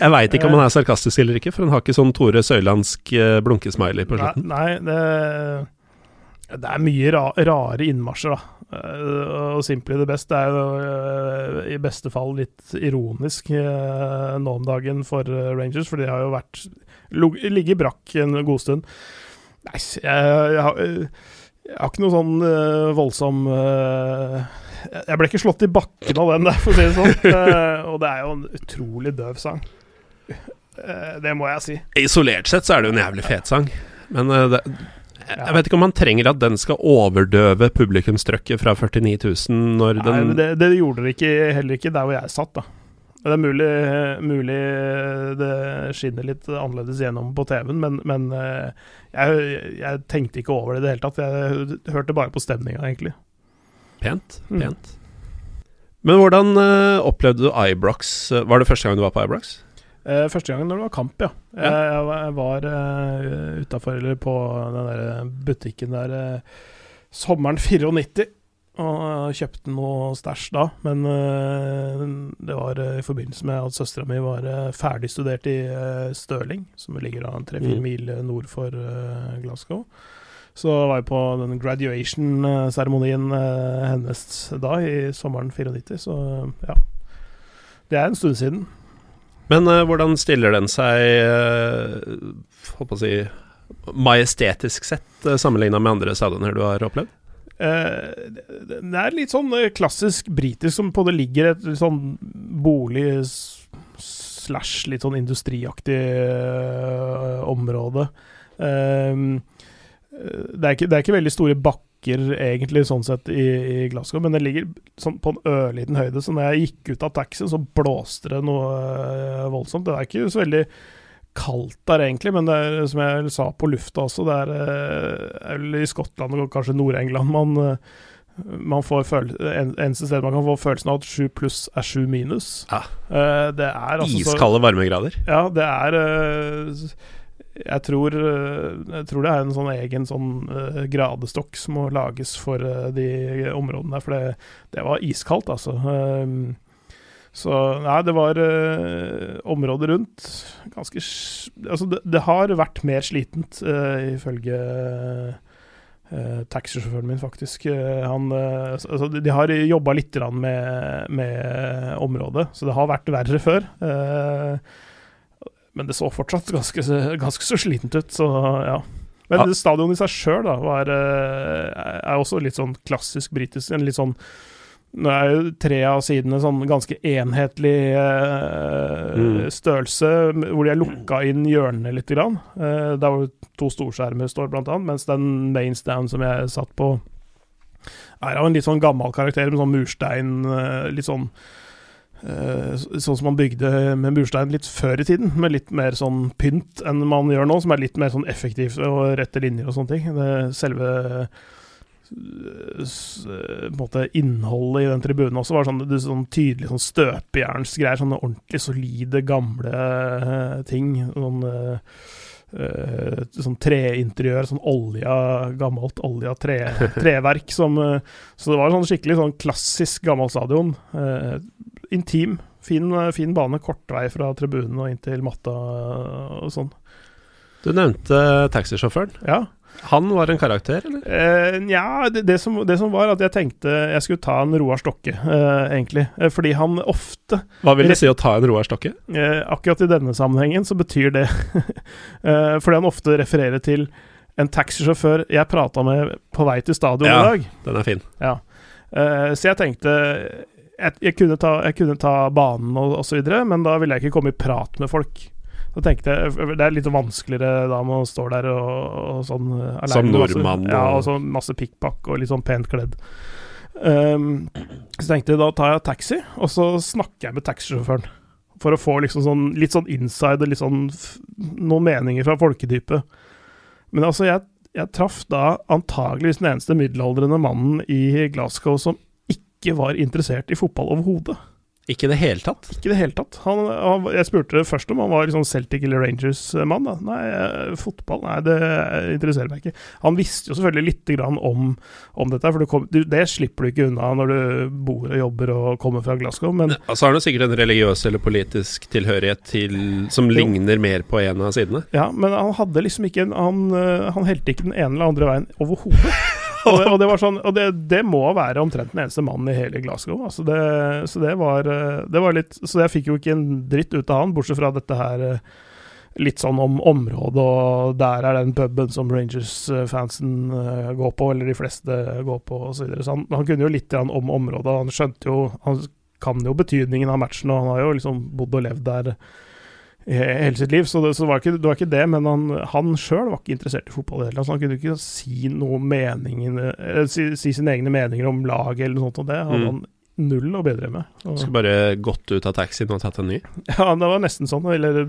[SPEAKER 1] jeg veit ikke om han er sarkastisk eller ikke, for han har ikke sånn Tore Søylandsk uh, blunkesmiley på slutten.
[SPEAKER 2] Nei, nei det, det, er mye ra rare innmarsjer, da. Uh, og 'Simply the Best' er jo uh, i beste fall litt ironisk nå om dagen for Rangers, for de har jo vært ligget brakk en god stund. Nei, jeg, jeg, har, jeg, har, ikke noe sånn uh, voldsom uh, Jeg ble ikke slått i bakken av den der, <laughs> for å si det sånn. uh, <laughs> og det er jo en utrolig døv sang. det må jeg si.
[SPEAKER 1] Isolert sett så er det jo en jævlig fet sang, men det jeg vet ikke om man trenger at den skal overdøve publikumstrøkket fra 49 000 når den
[SPEAKER 2] Nei, det, det gjorde det ikke, heller ikke der hvor jeg satt, da. Det er mulig, mulig, det skinner litt annerledes gjennom på TV-en, men, men eh, jeg, jeg, tenkte ikke over det i det hele tatt. Jeg hørte bare på stemninga, egentlig.
[SPEAKER 1] Pent. Mm. Pent. Mm. Men hvordan uh, opplevde du Ibrox? Var det første gang du var på Ibrox?
[SPEAKER 2] Første gangen når det var kamp, ja. ja. Jeg, jeg, var uh, utafor, eller på den der butikken der sommeren 94 og kjøpte noe stæsj da, men uh, det var uh, i forbindelse med at søstera mi var uh, ferdig studert i Stirling, som ligger da tre-fire mm. mil nord for Glasgow. Så var jeg på den graduation-seremonien hennes da, i sommeren 94, så ja. Det er en stund siden.
[SPEAKER 1] Men hvordan stiller den seg, holdt på å si, majestetisk sett, uh, sammenligna med andre saudaner du har opplevd?
[SPEAKER 2] Uh, det er litt sånn eh, klassisk britisk, som på det ligger et sånn bolig slash litt sånn industriaktig uh, område. Uh, det, er ikke, det, er ikke, veldig store bakker, egentlig, sånn sett, i, i Glasgow, men det ligger sånn på en ørliten høyde. Så når jeg gikk ut av taxien, så blåste det noe voldsomt. Det er ikke så veldig kaldt der, egentlig, men det er, som jeg sa på lufta også, det er, eh, er i Skottland og kanskje Nord-England man, eh, man får føle, en, eneste sted man kan få følelsen av at 7 pluss er 7 minus.
[SPEAKER 1] Ja. Uh, det er altså Iskalde varmegrader?
[SPEAKER 2] Ja, det er jeg tror, jeg tror, det er en sånn egen sånn uh, gradestokk som må lages for de områdene der, for det, det var iskaldt, altså. Uh, så nei, det var eh, området rundt ganske Altså, det, det, har vært mer slitent, eh, ifølge eh, taxisjåføren min, faktisk. han altså, De har jobba litt med, med, området, så det har vært verre før. men det så fortsatt ganske, ganske så slitent ut, så ja. Men
[SPEAKER 1] Ja.
[SPEAKER 2] stadionet i seg sjøl er også litt sånn klassisk britisk. En litt sånn Nå er jo tre av sidene sånn ganske enhetlig eh,
[SPEAKER 1] Mm.
[SPEAKER 2] størrelse, hvor de er lukka inn hjørnene litt. Grann. Eh, der hvor to storskjermer står, blant annet, mens den mainstand som jeg satt på, er av en litt sånn gammel karakter, med sånn murstein, eh, litt sånn eh, Sånn som man bygde med murstein litt før i tiden, med litt mer sånn pynt enn man gjør nå, som er litt mer sånn effektivt og rette linjer og sånne ting. Det selve måte innholdet i den tribunen også var sånn, det, sånn tydelig sånn støpejernsgreier. Sånne ordentlig solide, gamle eh, ting. Sånn, uh, sånn treinteriør, sånn olja, gammelt olja tre, <laughs> treverk. Som, uh, så det var sånn skikkelig sånn klassisk gammel stadion. Uh, intim. Fin, fin bane, kort vei fra tribunen og inn til matta og sånn.
[SPEAKER 1] Du nevnte taxisjåføren.
[SPEAKER 2] Ja.
[SPEAKER 1] Han var en karakter, eller?
[SPEAKER 2] Eh, ja, det, det, som, det som var at jeg tenkte jeg skulle ta en Roar Stokke, eh, egentlig. Eh, fordi han ofte,
[SPEAKER 1] Hva vil det si å ta en Roar Stokke?
[SPEAKER 2] akkurat i denne sammenhengen, så betyr det <laughs> Fordi han ofte refererer til en taxisjåfør jeg prata med på vei til stadion
[SPEAKER 1] Ja.
[SPEAKER 2] i dag.
[SPEAKER 1] Den er fin.
[SPEAKER 2] Ja. Uh, så jeg tenkte jeg, jeg, kunne ta, jeg kunne ta banen og, og så videre, men da ville jeg ikke komme i prat med folk. Da tenkte jeg Det er litt vanskeligere da man står der og, og sånn eh, alene.
[SPEAKER 1] Som
[SPEAKER 2] med masse-
[SPEAKER 1] nordmann
[SPEAKER 2] Ja,
[SPEAKER 1] og-
[SPEAKER 2] så masse pikkpakk og litt sånn pent kledd. Um, så tenkte jeg da tar jeg taxi, og så snakker jeg med taxisjåføren. For å få liksom sånn, litt sånn inside og litt sånn noen meninger fra folkedypet. Men altså, jeg, jeg traff da antageligvis den eneste middelaldrende mannen i Glasgow som ikke var interessert i fotball overhodet.
[SPEAKER 1] Ikke i det hele tatt.
[SPEAKER 2] Ikke i det hele tatt. Han, han, jeg spurte først om han var liksom Celtic eller Rangers-mann. Nei, eh, fotball Nei, det interesserer meg ikke. Han visste jo selvfølgelig lite grann om, om dette, for det, kom, det slipper du ikke unna når du bor og jobber og kommer fra Glasgow. Men
[SPEAKER 1] Altså har han sikkert en religiøs eller politisk tilhørighet til som
[SPEAKER 2] Jo.
[SPEAKER 1] ligner mer på en av sidene.
[SPEAKER 2] Ja, men han hadde liksom ikke en, Han, eh, han helte ikke den ene eller andre veien overhodet. <laughs> Og, det, og, det, var sånn, og det, det må være omtrent den eneste mannen i hele Glasgow. Altså det, så det var, eh, det var litt Så jeg fikk jo ikke en dritt ut av han, bortsett fra dette her eh, litt sånn om området, og der er den puben som Rangers-fansen eh, går på, eller de fleste går på, osv. Så, så han, han kunne jo litt om området. Han skjønte jo Han kan jo betydningen av matchen, og han har jo liksom bodd og levd der hele sitt liv, så det, så det, var, ikke, det var ikke det. Men han, han sjøl var ikke interessert i fotball i det hele tatt. så Han kunne ikke si noe meningen, eh, si, si sine egne meninger om laget eller noe sånt, og det hadde
[SPEAKER 1] Mm.
[SPEAKER 2] han null å bedre med. Og,
[SPEAKER 1] Skulle bare gått ut av taxien og tatt en ny. <laughs>
[SPEAKER 2] ja, det var nesten sånn. Eller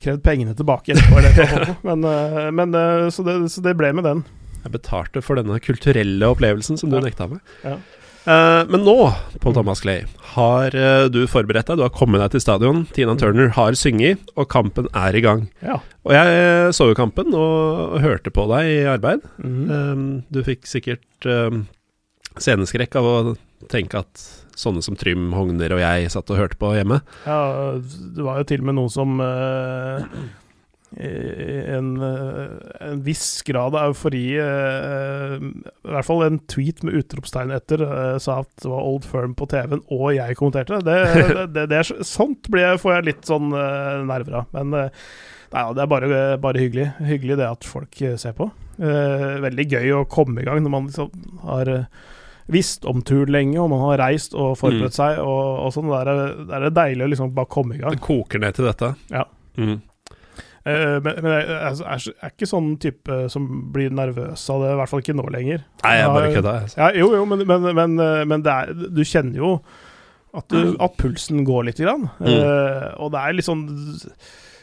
[SPEAKER 2] krevd pengene tilbake etterpå. Eller men, eh, men eh, så, det, så det ble med den.
[SPEAKER 1] Jeg betalte for denne kulturelle opplevelsen som du
[SPEAKER 2] Ja.
[SPEAKER 1] nekta meg.
[SPEAKER 2] Ja.
[SPEAKER 1] Eh, men nå, Paul Thomas Clay, har eh, du forberedt deg. Du har kommet deg til stadion. Tina Turner har synget, og kampen er i gang.
[SPEAKER 2] Ja.
[SPEAKER 1] Og jeg eh, så jo kampen og hørte på deg i arbeid. Um, du fikk sikkert um, sceneskrekk av å tenke at sånne som Trym, Hogner og jeg satt og hørte på hjemme.
[SPEAKER 2] Ja, det var jo til og med noen som en, eh, en viss grad av eufori eh, I hvert fall en tweet med utropstegn etter eh, sa at det var Old Firm på TV-en, og jeg kommenterte det. det, <laughs> det, det er, sånt jeg, får jeg litt sånn eh, nerver av. Men eh, nei, det er bare, bare hyggelig. Hyggelig det at folk eh, ser på. Eh, veldig gøy å komme i gang når man liksom har eh, visst om turen lenge, og man har reist og forberedt seg, og, og sånn. Det, da er det deilig å liksom bare komme i gang.
[SPEAKER 1] Det koker ned til dette.
[SPEAKER 2] Ja.
[SPEAKER 1] Mm.
[SPEAKER 2] Eh, men, men jeg, altså, er, er ikke sånn type som blir nervøs av det, i hvert fall ikke nå lenger.
[SPEAKER 1] Nei, jeg bare
[SPEAKER 2] Ja,
[SPEAKER 1] kødda. jeg.
[SPEAKER 2] Ja, jo, jo, men, men, men, eh, men det er, du kjenner jo at, du, at pulsen går litt. Grann.
[SPEAKER 1] Mm.
[SPEAKER 2] Uh, og det er litt sånn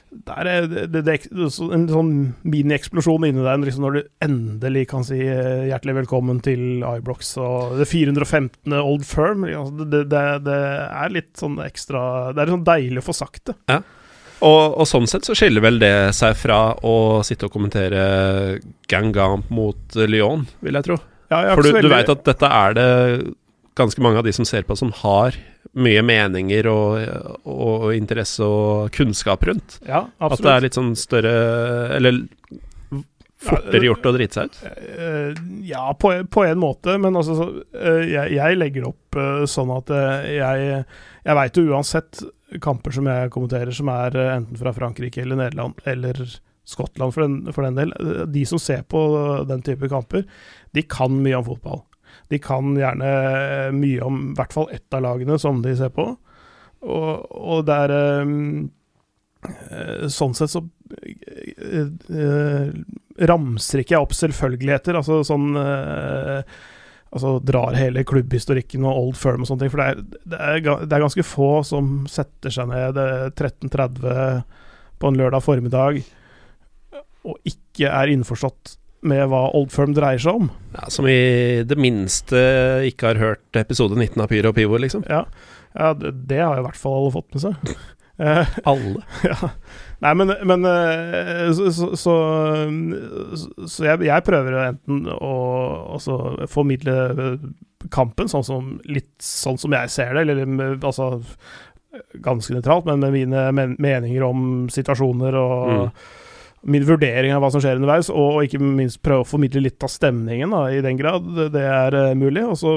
[SPEAKER 2] det er det, det, det, er en sånn minieksplosjon inni deg liksom når du endelig kan si hjertelig velkommen til iBlocks og det 415. Old Firm. Altså, det, det, det er litt sånn ekstra Det er sånn deilig å få sagt det.
[SPEAKER 1] Og, og sånn sett så skiller vel det seg fra å sitte og kommentere Gangamp mot Lyon, vil jeg tro.
[SPEAKER 2] Ja, jeg
[SPEAKER 1] For du,
[SPEAKER 2] veldig...
[SPEAKER 1] du veit at dette er det ganske mange av de som ser på, som har mye meninger og, og, og interesse og kunnskap rundt.
[SPEAKER 2] Ja,
[SPEAKER 1] At det er litt sånn større Eller fortere gjort å drite seg ut.
[SPEAKER 2] Eh, ja, på, på en måte, men altså eh, jeg, jeg legger opp eh, sånn at jeg, jeg veit jo uansett kamper som jeg kommenterer, som er eh, enten fra Frankrike eller Nederland eller Skottland for den, for den del. De som ser på den type kamper, de kan mye om fotball. De kan gjerne mye om i hvert fall ett av lagene som de ser på. Og, og det er Sånn sett så ramser ikke jeg opp selvfølgeligheter. Altså sånn Altså drar hele klubbhistorikken og Old Firm og sånne ting. For det er, det er, det er ganske få som setter seg ned 13.30 på en lørdag formiddag og ikke er innforstått med hva Old Firm dreier seg om.
[SPEAKER 1] Ja, Som i det minste ikke har hørt episode 19 av Pyro og Pivo, liksom.
[SPEAKER 2] Ja, ja det, det, har i hvert fall alle fått med seg.
[SPEAKER 1] Alle? <laughs>
[SPEAKER 2] ja. Nei, men, men eh, så, så, så, så jeg, jeg, prøver enten å formidle kampen sånn som, litt sånn som jeg ser det, eller altså ganske nøytralt, men med mine meninger om situasjoner og mm min vurdering av hva som skjer underveis, og, ikke minst prøve å formidle litt av stemningen, da, i den grad det er uh, mulig. Og så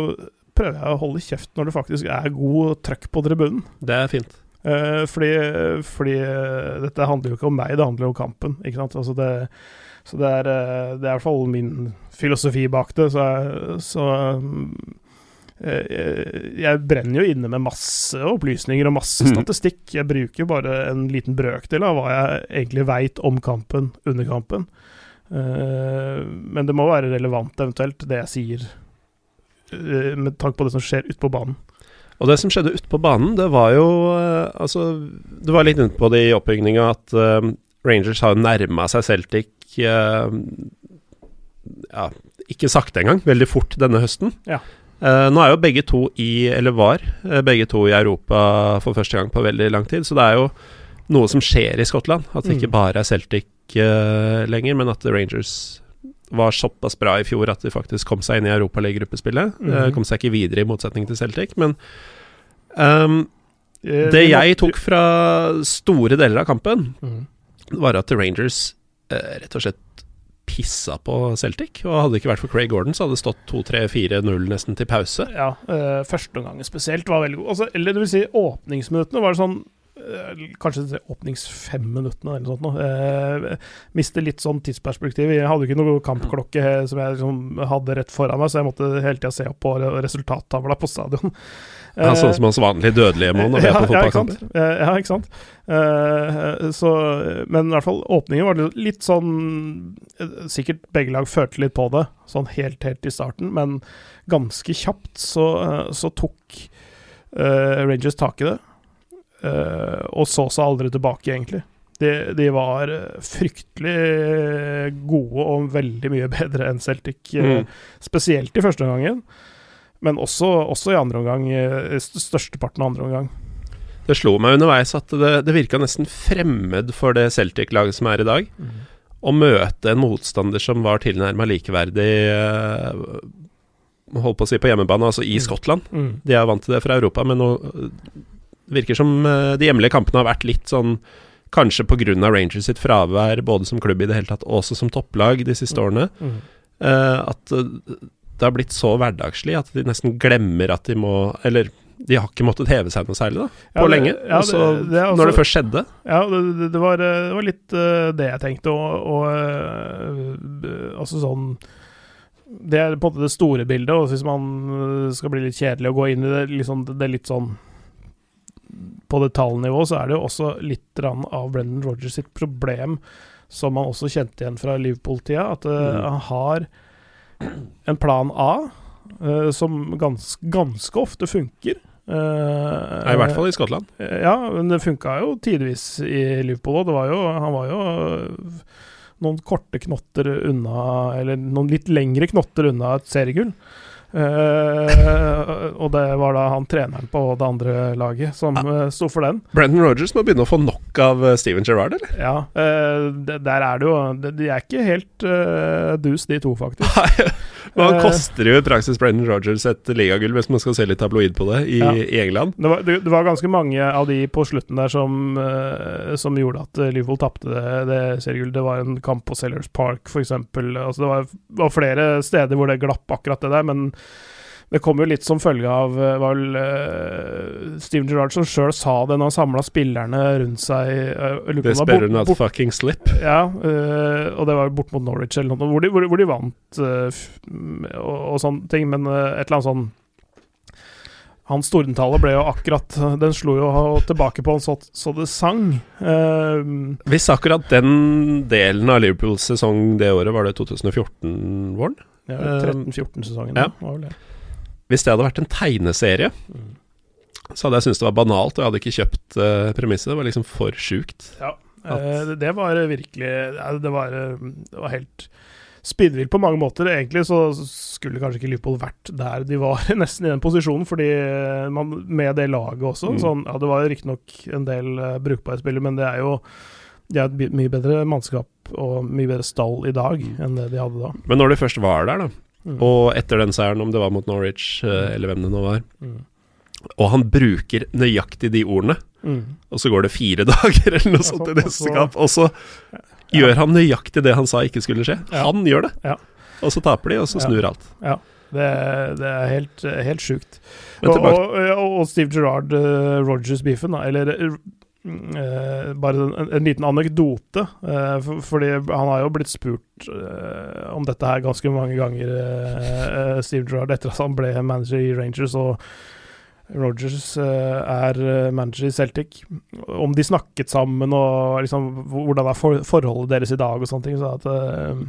[SPEAKER 2] prøver jeg å holde kjeft når det faktisk er god trøkk på tribunen.
[SPEAKER 1] Det er fint.
[SPEAKER 2] Uh, fordi, fordi uh, dette handler jo ikke om meg, det handler jo om kampen. Ikke sant? Altså det, så det er, det er i hvert fall min filosofi bak det. Så, så um, jeg brenner jo inne med masse opplysninger og masse mhm. statistikk. Jeg bruker bare en liten brøkdel av hva jeg egentlig veit om kampen under kampen. Eh, men det må være relevant, eventuelt, det jeg sier, eh, med tanke på det som skjer ute på banen.
[SPEAKER 1] Og det som skjedde ute på banen, det var jo eh, Altså, du var litt inne på det i oppbygninga at Rangers har nærma seg Celtic ja, ikke sakte engang, veldig fort denne høsten.
[SPEAKER 2] Ja.
[SPEAKER 1] Uh, nå er jo begge to i, eller var, uh, begge to i Europa for første gang på veldig lang tid. Så det er jo noe som skjer i Skottland. At det mm. ikke bare er Celtic uh, lenger, men at Rangers var såpass bra i fjor at de faktisk kom seg inn i Europaliga-gruppespillet. -hmm. kom seg ikke videre, i motsetning til Celtic. Men um, det jeg tok fra store deler av kampen, mm. var at Rangers rett og slett pissa på Celtic. Og hadde det ikke vært for Craig Gordon, så hadde det stått 2-3-4-0 nesten til pause.
[SPEAKER 2] Ja, øh, førsteomgangen spesielt var veldig god. Altså, eller det vil si, åpningsminuttene var det sånn øh, Kanskje åpningsfemminuttene eller noe sånt. Noe. Eh, mister litt sånn tidsperspektiv. Jeg hadde ikke noe kampklokke som jeg liksom hadde rett foran meg, så jeg måtte hele tida se opp på resultattavla på stadion.
[SPEAKER 1] Ja, sånn som hans vanlige dødelige mann og <laughs> er på fotballkamper.
[SPEAKER 2] Ja, ikke sant. Så, men i hvert fall åpningen var litt sånn Sikkert begge lag følte litt på det, sånn helt, helt i starten, men ganske kjapt så, så tok Rangers tak i det. Uh, og så seg aldri tilbake, egentlig. De, de, var fryktelig gode og veldig mye <laughs> bedre enn Celtic, mm. spesielt i første omgangen. Men også, også, i andre omgang, eh, størsteparten av andre omgang.
[SPEAKER 1] Det slo meg underveis at det, det virka nesten fremmed for det Celtic-laget som er i dag, mm. å møte en motstander som var tilnærma likeverdig uh, Holdt på å si på hjemmebane, altså i mm. Skottland. Mm. De er vant til det fra Europa, men nå virker som eh, de hjemlige kampene har vært litt sånn Kanskje pga. Rangers sitt fravær, både som klubb i det hele tatt, og også som topplag de siste mm. årene. Mm. Uh, at det har blitt så hverdagslig at de nesten glemmer at de må Eller de har ikke måttet heve seg noe særlig da, på ja, det, lenge. Ja, Også, det, det også, når det først skjedde.
[SPEAKER 2] Ja, det, det var, var, litt uh, det jeg tenkte. Og, og uh, altså sånn Det er på en måte det store bildet. Og hvis man eh, skal bli litt kjedelig og gå inn i det, liksom, det er litt sånn På detaljnivå så er det jo også litt av Brendan Rogers sitt problem, som han også kjente igjen fra Liverpool-tida, at uh, mm. han har en plan A uh, som gans, ganske ofte funker.
[SPEAKER 1] Uh, I hvert fall i Skottland.
[SPEAKER 2] Uh, ja, men det funka jo tidvis i Liverpool òg. Han var jo noen korte knotter unna, eller noen litt lengre knotter unna et seriegull. Uh, og det var da han treneren på det andre laget som ja. uh, sto for den.
[SPEAKER 1] Brendan Rogers må begynne å få nok av uh, Steven Gerrard, eller?
[SPEAKER 2] Ja, uh, det, der er det jo de er ikke helt uh, dus, de to, faktisk.
[SPEAKER 1] Men han koster jo i praksis Brendan Rogers et ligagull, hvis man skal se litt tabloid på det, i, ja. i England.
[SPEAKER 2] Det var, det, det var, ganske mange av de på slutten der som, som gjorde at Liverpool tapte det, det seriegullet. Det var en kamp på Sellers Park, f.eks. Altså, det var, var flere steder hvor det glapp akkurat det der, men det kom jo litt som følge av uh, var vel uh, Steven Gerrard som sjøl sa det når han samla spillerne rundt seg.
[SPEAKER 1] Uh, This better not bort, fucking slip.
[SPEAKER 2] Ja, og det var bort mot Norwich eller noe, hvor de, hvor, hvor de vant og, og, sånne ting, men et eller annet sånn hans Tordentale ble jo akkurat Den slo jo tilbake på han så, så det sang. Uh,
[SPEAKER 1] Hvis akkurat den delen av Liverpools sesong det året, var det 2014-våren?
[SPEAKER 2] Ja, 13-14-sesongen. Ja.
[SPEAKER 1] Hvis det hadde vært en tegneserie, så hadde jeg syntes det var banalt, og jeg hadde ikke kjøpt uh, premisset. Det var liksom for sjukt.
[SPEAKER 2] Ja, at, det var virkelig Det var, det var helt spinnvilt på mange måter. Egentlig så skulle kanskje ikke Liverpool vært der de var, <laughs> nesten i den posisjonen, fordi man, med det laget også. Mm. Sånn, ja, det var riktignok en del uh, brukbare spillere, men det er jo de har et mye bedre mannskap og mye bedre stall i dag mm. enn det de hadde da.
[SPEAKER 1] Men når de først var der, da, mm. og etter den seieren, om det var mot Norwich uh, eller hvem det nå var, mm. og han bruker nøyaktig de ordene, mm. og så går det fire <laughs> dager eller noe sånt i neste kamp, og så gjør han nøyaktig det han sa ikke skulle skje. Han gjør det. Og så taper de, og så snur alt.
[SPEAKER 2] Ja. Det, det, er helt, helt sjukt. Og, og, og, Steve Gerrard, uh, Rogers-beefen, eller uh, bare en, en, liten anekdote. Uh, for, fordi han har jo blitt spurt uh, om dette her ganske mange ganger, Steve Gerrard, etter at han ble manager i Rangers. og Rogers uh, er eh, manager i Celtic. Om de snakket sammen, og liksom, hvordan er for forholdet deres i dag, og sånne ting. Så at uh,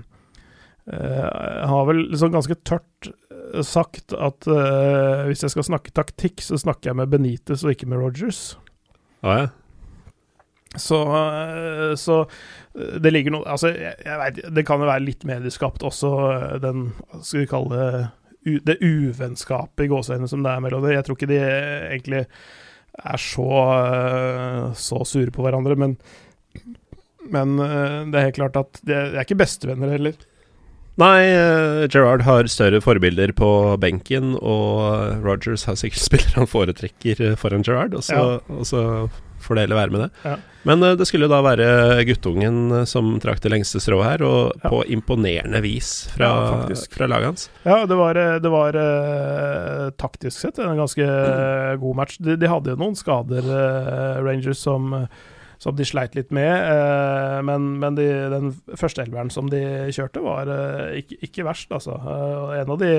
[SPEAKER 2] uh, Han har vel liksom ganske tørt sagt at hvis jeg skal snakke taktikk, så snakker jeg med Benitez og ikke med Rogers.
[SPEAKER 1] Ah, ja.
[SPEAKER 2] Så, så, det ligger noe Altså, jeg, jeg veit det kan jo være litt medieskapt også, den Skal vi kalle det det uvennskapet i gåseøynene som det er mellom dem. Jeg tror ikke de egentlig er så, eh, så sure på hverandre, men, men eh, det er helt klart at de er ikke bestevenner heller.
[SPEAKER 1] Nei, Gerard har større forbilder på benken, og Rogers har sikkert <laughs> spillere han foretrekker foran Gerard, og så, ja. og så får det heller være med det. Ja. Men uh, det skulle da være guttungen uh, som trakk det lengste strået her, og på imponerende vis fra, fra laget hans.
[SPEAKER 2] Ja, det var, eh, det var taktisk sett en ganske mm. god match. De, de, hadde jo noen skader, Rangers, som, som de sleit litt med. men, men de, den første elveren som de kjørte, var ikke, ikke, verst, altså. en av de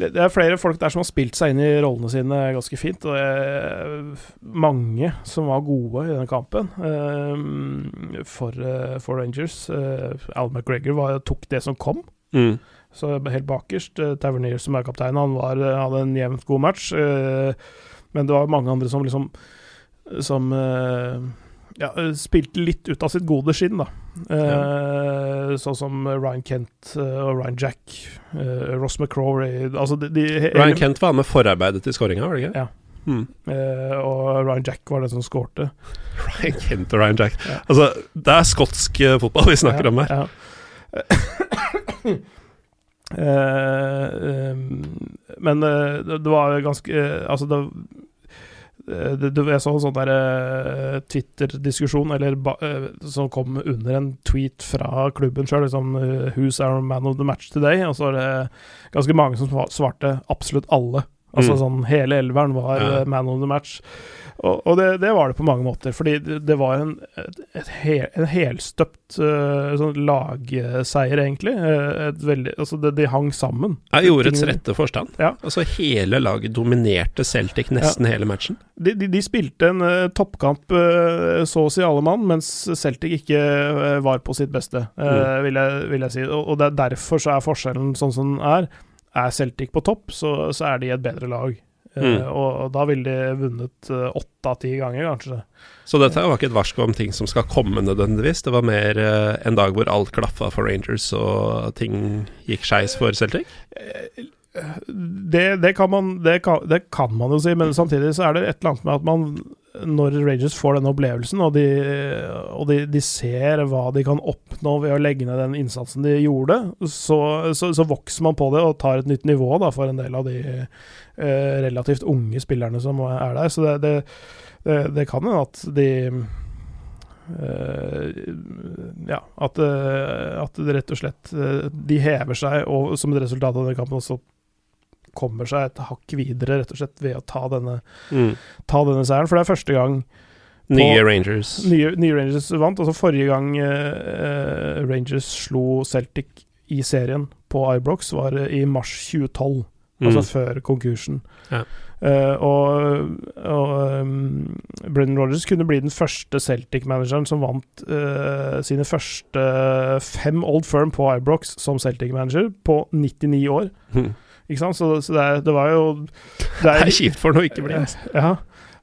[SPEAKER 2] det, er flere folk der som har spilt seg inn i rollene sine ganske fint. Og det er mange som var gode i den kampen uh, for, uh, for, Rangers. Uh, Al McGregor var, tok det som kom. Mm. Så helt bakerst. Tavernier, som er kaptein, han var, hadde en jevnt god match. men det var mange andre som liksom Som ja, spilte litt ut av sitt gode skinn, da. Uh, sånn som Ryan Kent uh, og Ryan Jack, Ross McCrory altså de, de,
[SPEAKER 1] Ryan Kent var med forarbeidet til skåringa, var det ikke?
[SPEAKER 2] Ja. Hmm. og Ryan Jack var den som skårte. <laughs>
[SPEAKER 1] Ryan Kent og Ryan Jack. Ja. Altså, det er skotsk fotball vi snakker ja, om her. Ja. <coughs>
[SPEAKER 2] men det, var ganske Altså, det Eh, det, det, jeg så en sånn der uh, Twitter-diskusjon eller uh, som kom under en tweet fra klubben sjøl, liksom, 'Who's our man of the match today?' Og så er det ganske mange som svarte absolutt alle. Altså mm. sånn Hele elveren var ja. man of the match. Og, og det, det, var det på mange måter, fordi det, var en, hel, en helstøpt uh, sånn lagseier, egentlig. Uh, veldig, altså det, de hang sammen.
[SPEAKER 1] Ja, I ordets rette forstand. Ja. Altså Hele laget dominerte Celtic nesten ja. hele matchen.
[SPEAKER 2] De, de, de spilte en uh, toppkamp så å si alle mann, mens Celtic ikke var på sitt beste, mm. vil, jeg, vil, jeg, si. Og, og derfor så er forskjellen sånn som den er. Er Celtic på topp, så, så er de et bedre lag. Mm. Uh, og, og, da ville de vunnet eh, åtte av ti ganger, kanskje.
[SPEAKER 1] Så dette var ikke et varsko om ting som skal komme nødvendigvis? Det var mer uh, en dag hvor alt klaffa for Rangers og ting gikk skeis for Celtic?
[SPEAKER 2] Det, det, kan man, det, kan, det, kan man, jo si, men samtidig så er det et eller annet med at man når Rangers får denne opplevelsen, og, de, og de, de, ser hva de kan oppnå ved å legge ned den innsatsen de gjorde, så, så, så vokser man på det og tar et nytt nivå da, for en del av de eh, relativt unge spillerne som er der. Så det, det, det kan hende at de eh, ja, at, eh, at, det rett og slett eh, De hever seg, og som et resultat av den kampen også kommer seg et hakk videre, rett og slett ved å ta denne,
[SPEAKER 1] Mm.
[SPEAKER 2] ta denne seieren. For det er første gang
[SPEAKER 1] Nye Rangers.
[SPEAKER 2] nye, nye Rangers vant. Altså forrige gang eh, Rangers slo Celtic i serien på Ibrox, var eh, i mars 2012. Altså
[SPEAKER 1] Mm.
[SPEAKER 2] før konkursen.
[SPEAKER 1] Ja.
[SPEAKER 2] Eh, og og um, Brendan Rodgers kunne bli den første Celtic-manageren som vant eh, sine første fem Old Firm på Ibrox som Celtic-manager på 99 år.
[SPEAKER 1] Mm.
[SPEAKER 2] Ikke sant? Så, så det, det var jo
[SPEAKER 1] Det er <laughs> kjipt for noe ikke bli. <laughs>
[SPEAKER 2] Ja.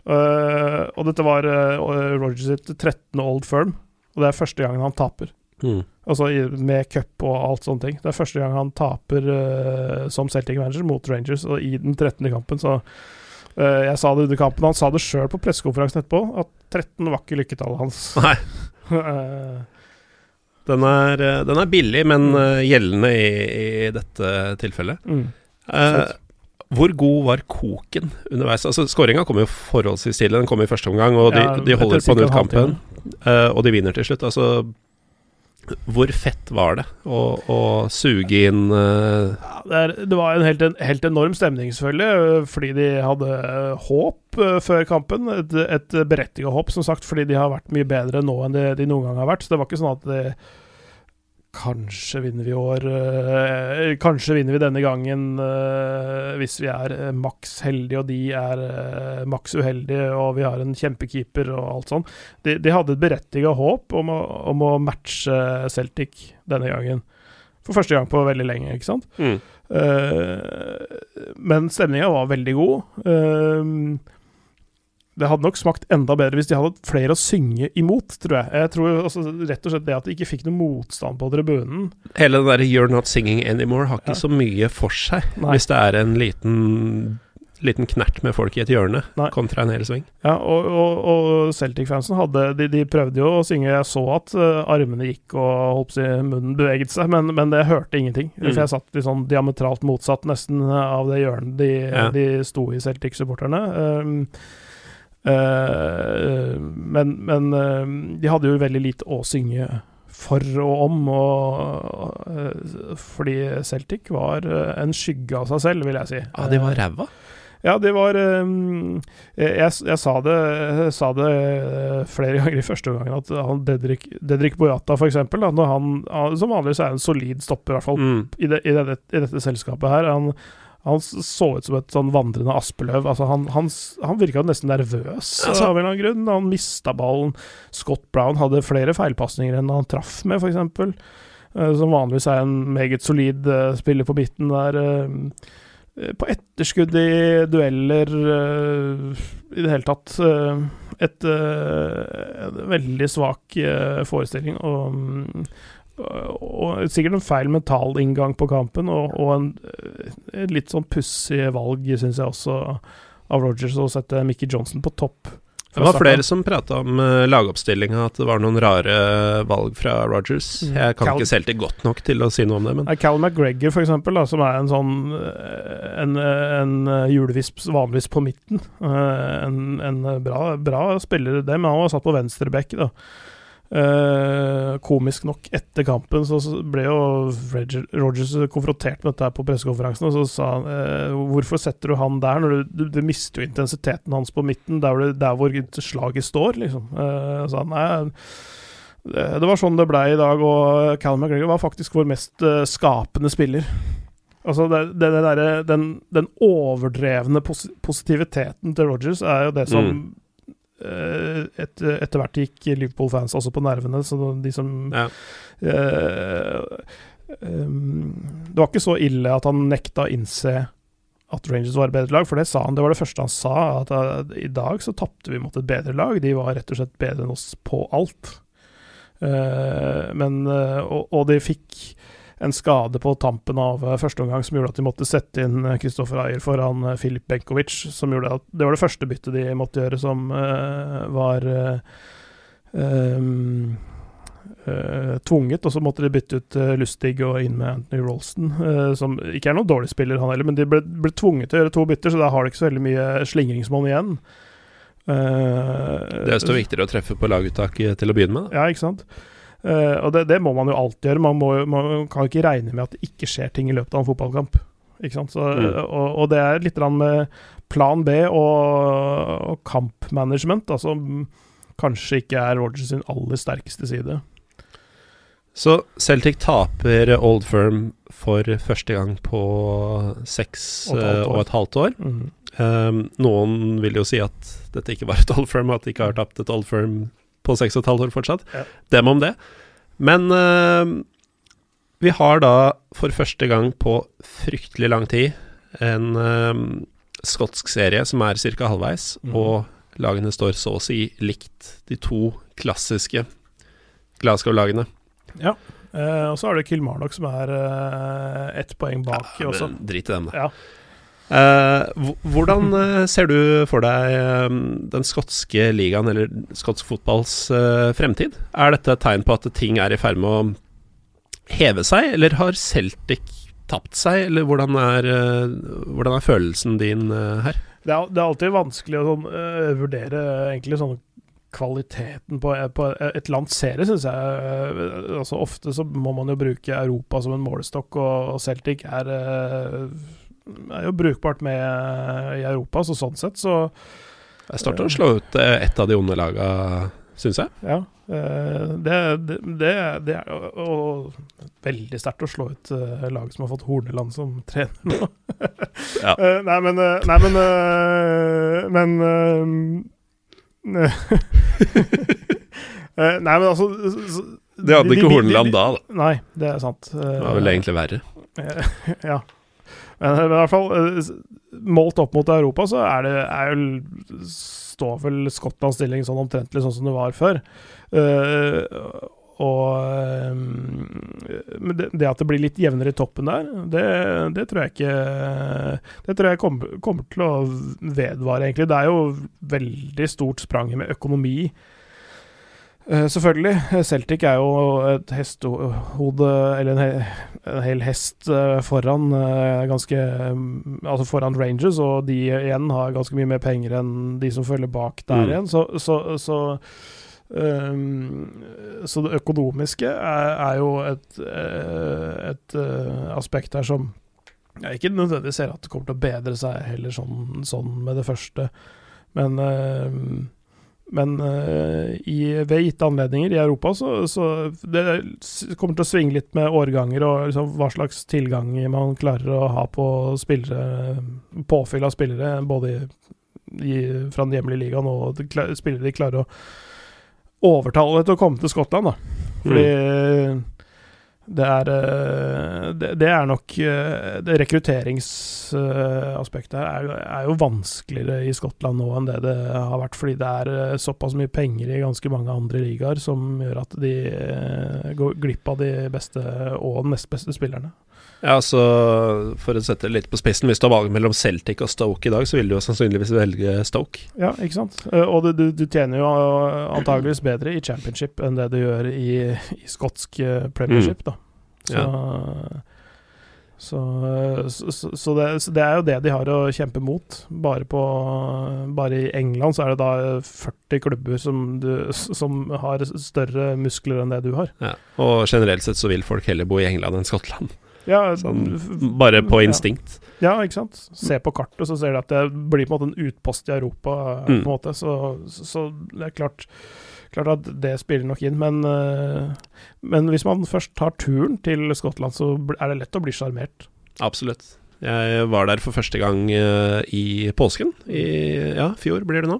[SPEAKER 2] Uh, og dette var uh, Rogers sitt 13. Old Firm, og det er første gangen han taper.
[SPEAKER 1] Mm.
[SPEAKER 2] Altså i, med cup og alt sånne ting. Det er første gang han taper uh, som Celtic-manager mot Rangers, og i den 13. kampen, så eh, Jeg sa det under kampen, han sa det sjøl på pressekonferansen etterpå, at 13 var ikke lykketallet hans. <laughs>
[SPEAKER 1] Nei.
[SPEAKER 2] Eh,
[SPEAKER 1] Den er, eh, den er billig, men eh, gjeldende i, i dette tilfellet.
[SPEAKER 2] mm.
[SPEAKER 1] Eh, hvor god var koken underveis? Altså Skåringa kom jo forholdsvis tidlig, den kom i første omgang, og de,
[SPEAKER 2] Ja,
[SPEAKER 1] de holder på ut kampen, Uh, og de vinner til slutt. Altså hvor fett var det å, å suge inn uh...
[SPEAKER 2] Ja, det, er, det var en helt, en helt enorm stemning, selvfølgelig, øh, fordi de hadde håp før kampen. Et, et berettiget håp, som sagt, fordi de har vært mye bedre nå enn de, de noen gang har vært. Så det var ikke sånn at de, Kanskje vinner vi i år. øh, kanskje vinner vi denne gangen øh, hvis vi er øh, maks heldige og de er maks uheldige og vi har en kjempekeeper og alt sånn. De, de hadde et berettiget håp om å, om å matche Celtic denne gangen. For første gang på veldig lenge, ikke sant?
[SPEAKER 1] mm.
[SPEAKER 2] Eh, men stemninga var veldig god. Eh, det hadde nok smakt enda bedre hvis de hadde flere å synge imot, tror jeg. Jeg tror også, rett og slett det at de ikke fikk noe motstand på tribunen
[SPEAKER 1] Hele den derre 'you're not singing anymore' har ikke
[SPEAKER 2] Ja.
[SPEAKER 1] så mye for seg,
[SPEAKER 2] Nei.
[SPEAKER 1] hvis det er en liten Liten knert med folk i et hjørne
[SPEAKER 2] Nei.
[SPEAKER 1] kontra en hel sving.
[SPEAKER 2] Ja, og, og, og Celtic-fansen hadde de, de prøvde jo å synge. Jeg så at uh, armene gikk og holdt si, munnen beveget seg, men, men det hørte ingenting.
[SPEAKER 1] Mm.
[SPEAKER 2] For jeg satt litt sånn diametralt motsatt nesten av det hjørnet de,
[SPEAKER 1] Ja.
[SPEAKER 2] de sto i, Celtic-supporterne. Um, men men eh, de hadde jo veldig lite å synge for og om, og, eh, fordi Celtic var eh, en skygge av seg selv, vil jeg si.
[SPEAKER 1] Ja, de var ræva.
[SPEAKER 2] Ja, det var jeg, jeg, sa det, jeg sa det eh, flere <laughs> ganger i første omgang at han Dedrick, Dedrik Boyata, for eksempel, da, han som vanligvis er en solid stopper, i hvert fall
[SPEAKER 1] Mm.
[SPEAKER 2] i, det, i, dette, i dette selskapet her han, han så ut som et sånn vandrende aspeløv. Altså, han, han, han virka nesten nervøs
[SPEAKER 1] Altså-
[SPEAKER 2] av en eller annen grunn. Han mista ballen. Scott Brown hadde flere feilpasninger enn han traff med, f.eks. Uh, som vanligvis er en meget solid eh, spiller på midten der. eh, eh, på etterskudd i dueller eh, i det hele tatt. et, et, eh, veldig svak eh, forestilling. Og, mm, og sikkert en feil mental inngang på kampen, og, og en, eh, et litt sånn pussig valg, syns jeg også, av Rogers å sette Mickey Johnson på topp.
[SPEAKER 1] Det var flere som prata om uh, lagoppstillinga, at det var noen rare valg fra Rogers.
[SPEAKER 2] Mm.
[SPEAKER 1] Jeg kan
[SPEAKER 2] Cal-
[SPEAKER 1] ikke til godt nok til å si noe om det, men
[SPEAKER 2] Cal McGregor, for eksempel, da, som er en sånn eh, En, en eh, julevisp vanligvis på midten. Eh, En, en bra, bra spiller, det, men han var satt på venstrebekk, da. Eh, komisk nok, etter kampen så ble jo Roger- Rogers konfrontert med dette på pressekonferansen, og så sa han uh, Hvorfor setter du han der, når du, du, du mister jo intensiteten hans på midten, der, det- der hvor slaget står, liksom. Uh, så han nei, det var sånn det ble i dag, og Callum McGregor var faktisk vår mest skapende spiller. Altså, det, det, det der, den, den overdrevne pos positiviteten til Rogers er jo det som eh, et, etter hvert gikk Liverpool-fans også på nervene, så de som
[SPEAKER 1] ja.
[SPEAKER 2] uh, um, Det var ikke så ille at han nekta å innse at Rangers var et bedre lag, for det sa han. Det var det første han sa, at uh, i dag så tapte vi mot et bedre lag. De var rett og slett bedre enn oss på alt. Uh, men eh, og, og de fikk en skade på tampen av eh, første omgang som gjorde at de måtte sette inn Kristoffer Ayer foran eh, Filip Benkovic, som gjorde at det var det første byttet de måtte gjøre, som uh, var uh, um, uh, tvunget, og så måtte de bytte ut eh, Lustig og inn med Anthony Rolston, eh, som ikke er noen dårlig spiller, han heller, men de ble, ble tvunget til å gjøre to bytter, så da har de ikke så veldig mye slingringsmonn igjen. Eh,
[SPEAKER 1] Det er jo viktigere å treffe på laguttak eh, til å begynne med. Da.
[SPEAKER 2] ja, ikke sant. Eh, og det, det må man jo alltid gjøre. Man, må, man kan ikke regne med at det ikke skjer ting i løpet av en fotballkamp. Ikke sant? Så, mm. og, og, det er litt med plan B og, og kampmanagement, altså som kanskje ikke er Rogers sin aller sterkeste side.
[SPEAKER 1] Så Celtic taper Old Firm for første gang på seks og et, og et halvt år. Mm. Um, noen vil jo si at dette ikke var et Old Firm, at de ikke har tapt et Old Firm på seks og et halvt år fortsatt. Ja. Dem om det. Men uh, vi har da for første gang på fryktelig lang tid en uh, skotsk serie som er ca. halvveis, mm. og lagene står så å si likt. De to klassiske Glasgow-lagene.
[SPEAKER 2] Ja. Uh, og så har du Kilmarnock som er ett poeng bak ja, også.
[SPEAKER 1] Drit i dem, da. Ja. Uh, hvordan ser du for deg den skotske ligaen, eller skotsk fotballs fremtid? Er dette et tegn på at ting er i ferd med å heve seg, eller har Celtic tapt seg, eller hvordan er, hvordan er følelsen din her?
[SPEAKER 2] Det er, det er, alltid vanskelig å sånn, vurdere egentlig sånn kvaliteten på, på et lands serie, syns jeg. Uh, altså Ofte så må man jo bruke Europa som en målestokk, og Celtic er, eh, er jo brukbart med i Europa, så sånn sett så
[SPEAKER 1] Jeg starter å slå ut et ett av de onde laga, syns jeg.
[SPEAKER 2] Ja. Det, det, det, det er og, veldig sterkt å slå ut lag som har fått Horneland som <laughs> trener nå. ja. Nei, men Nei, men, men Eh, nei, men <laughs> altså
[SPEAKER 1] Det hadde ikke Horneland da, da.
[SPEAKER 2] Nei, det er sant.
[SPEAKER 1] Det var vel egentlig verre. <laughs>
[SPEAKER 2] ja. Men, men, i hvert fall, eh, målt opp mot Europa, så er det er jo, står vel Skottlands stilling sånn omtrentlig sånn som det var før. Uh, og um, det, det, at det blir litt jevnere i toppen der, det, det tror jeg ikke Det tror jeg kommer, kommer, til å vedvare, egentlig. Det er jo veldig stort sprang med økonomi. Uh, selvfølgelig. Celtic er jo et hestehode, eller en, en hel hest uh, foran uh, ganske um, Altså foran Rangers, og de igjen har ganske mye mer penger enn de som følger bak der mm. igjen. Så, så, så Um, så det økonomiske er, er jo et, eh, et, aspekt her som jeg ikke nødvendigvis ser at det kommer til å bedre seg heller sånn, sånn med det første. Men, uh, men uh, i, ved gitte anledninger i Europa så, så det kommer til å svinge litt med årganger og liksom hva slags tilgang man klarer å ha på spillere, påfyll av spillere, både i, i, fra den hjemlige ligaen og spillere de klarer å overtale til å komme til Skottland, da. Fordi mm. Det er eh, det, er nok eh, Det rekrutteringsaspektet er, er, jo vanskeligere i Skottland nå enn det det har vært, fordi det er eh, såpass mye penger i ganske mange andre ligaer som gjør at de går glipp av de beste og nest beste spillerne.
[SPEAKER 1] Ja, så For å sette det litt på spissen, hvis du har valget mellom Celtic og Stoke i dag, så vil du jo sannsynligvis velge Stoke.
[SPEAKER 2] Ja, ikke sant. Eh, og du, du tjener jo antageligvis bedre i championship enn det du gjør i, i skotsk eh, premiership, mm. da. Så, ja. så, så, så, det, det, er jo det de har å kjempe mot. Bare, på, bare i England så er det da 40 klubber som, du, som har større muskler enn det du har.
[SPEAKER 1] Ja. Og generelt sett så vil folk heller bo i England enn Skottland. Ja, sånn, bare på instinkt.
[SPEAKER 2] Ja. ja. ikke sant. Se på kartet, så ser du at det blir på en måte en utpost i Europa. Mm. på en måte, Så, så det er klart, klart, at det spiller nok inn. Men, uh, men hvis man først tar turen til Skottland, så er det lett å bli sjarmert.
[SPEAKER 1] Absolutt. Jeg var der for første gang uh, i påsken. I ja, fjor blir det nå.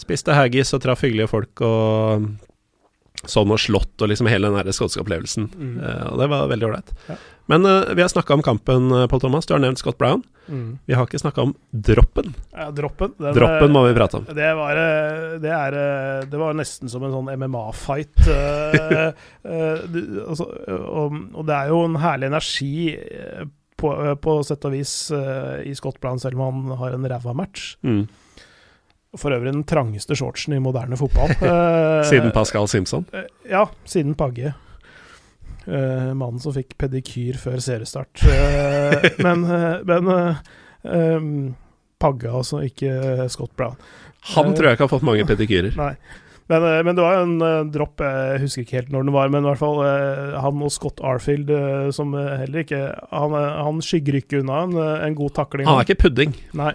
[SPEAKER 1] Spiste haggis og traff hyggelige folk og sånn og slått og liksom hele den skotske opplevelsen. Mm. Uh, og det var veldig ålreit. Ja. Men uh, vi har snakka om kampen, Pål Paul Thomas. Du har nevnt Scott Brown. Mm. Vi har ikke snakka om droppen.
[SPEAKER 2] Ja, droppen
[SPEAKER 1] den, Droppen må vi prate om.
[SPEAKER 2] Det var, eh, det er, det var nesten som en sånn MMA-fight. <laughs> altså, og, og, det er jo en herlig energi på, på sett og vis i Scott Brown, selv om han har en ræva match. Mm. For øvrig den trangeste shortsen i moderne fotball. <laughs>
[SPEAKER 1] siden Pascal Simpson?
[SPEAKER 2] Ja, siden Pagge. Uh, mannen som fikk pedikyr før seriestart. Uh, <laughs> men uh, men um, Pagga, altså, ikke Scott Brown.
[SPEAKER 1] Han tror jeg ikke har fått mange pedikyrer. <laughs>
[SPEAKER 2] Nei. Men, eh, men, det var en dropp, jeg husker ikke helt når den var, men i hvert fall han og Scott Arfield som heller ikke Han, han skygger ikke unna en, en god takling.
[SPEAKER 1] Han er ikke pudding.
[SPEAKER 2] Nei.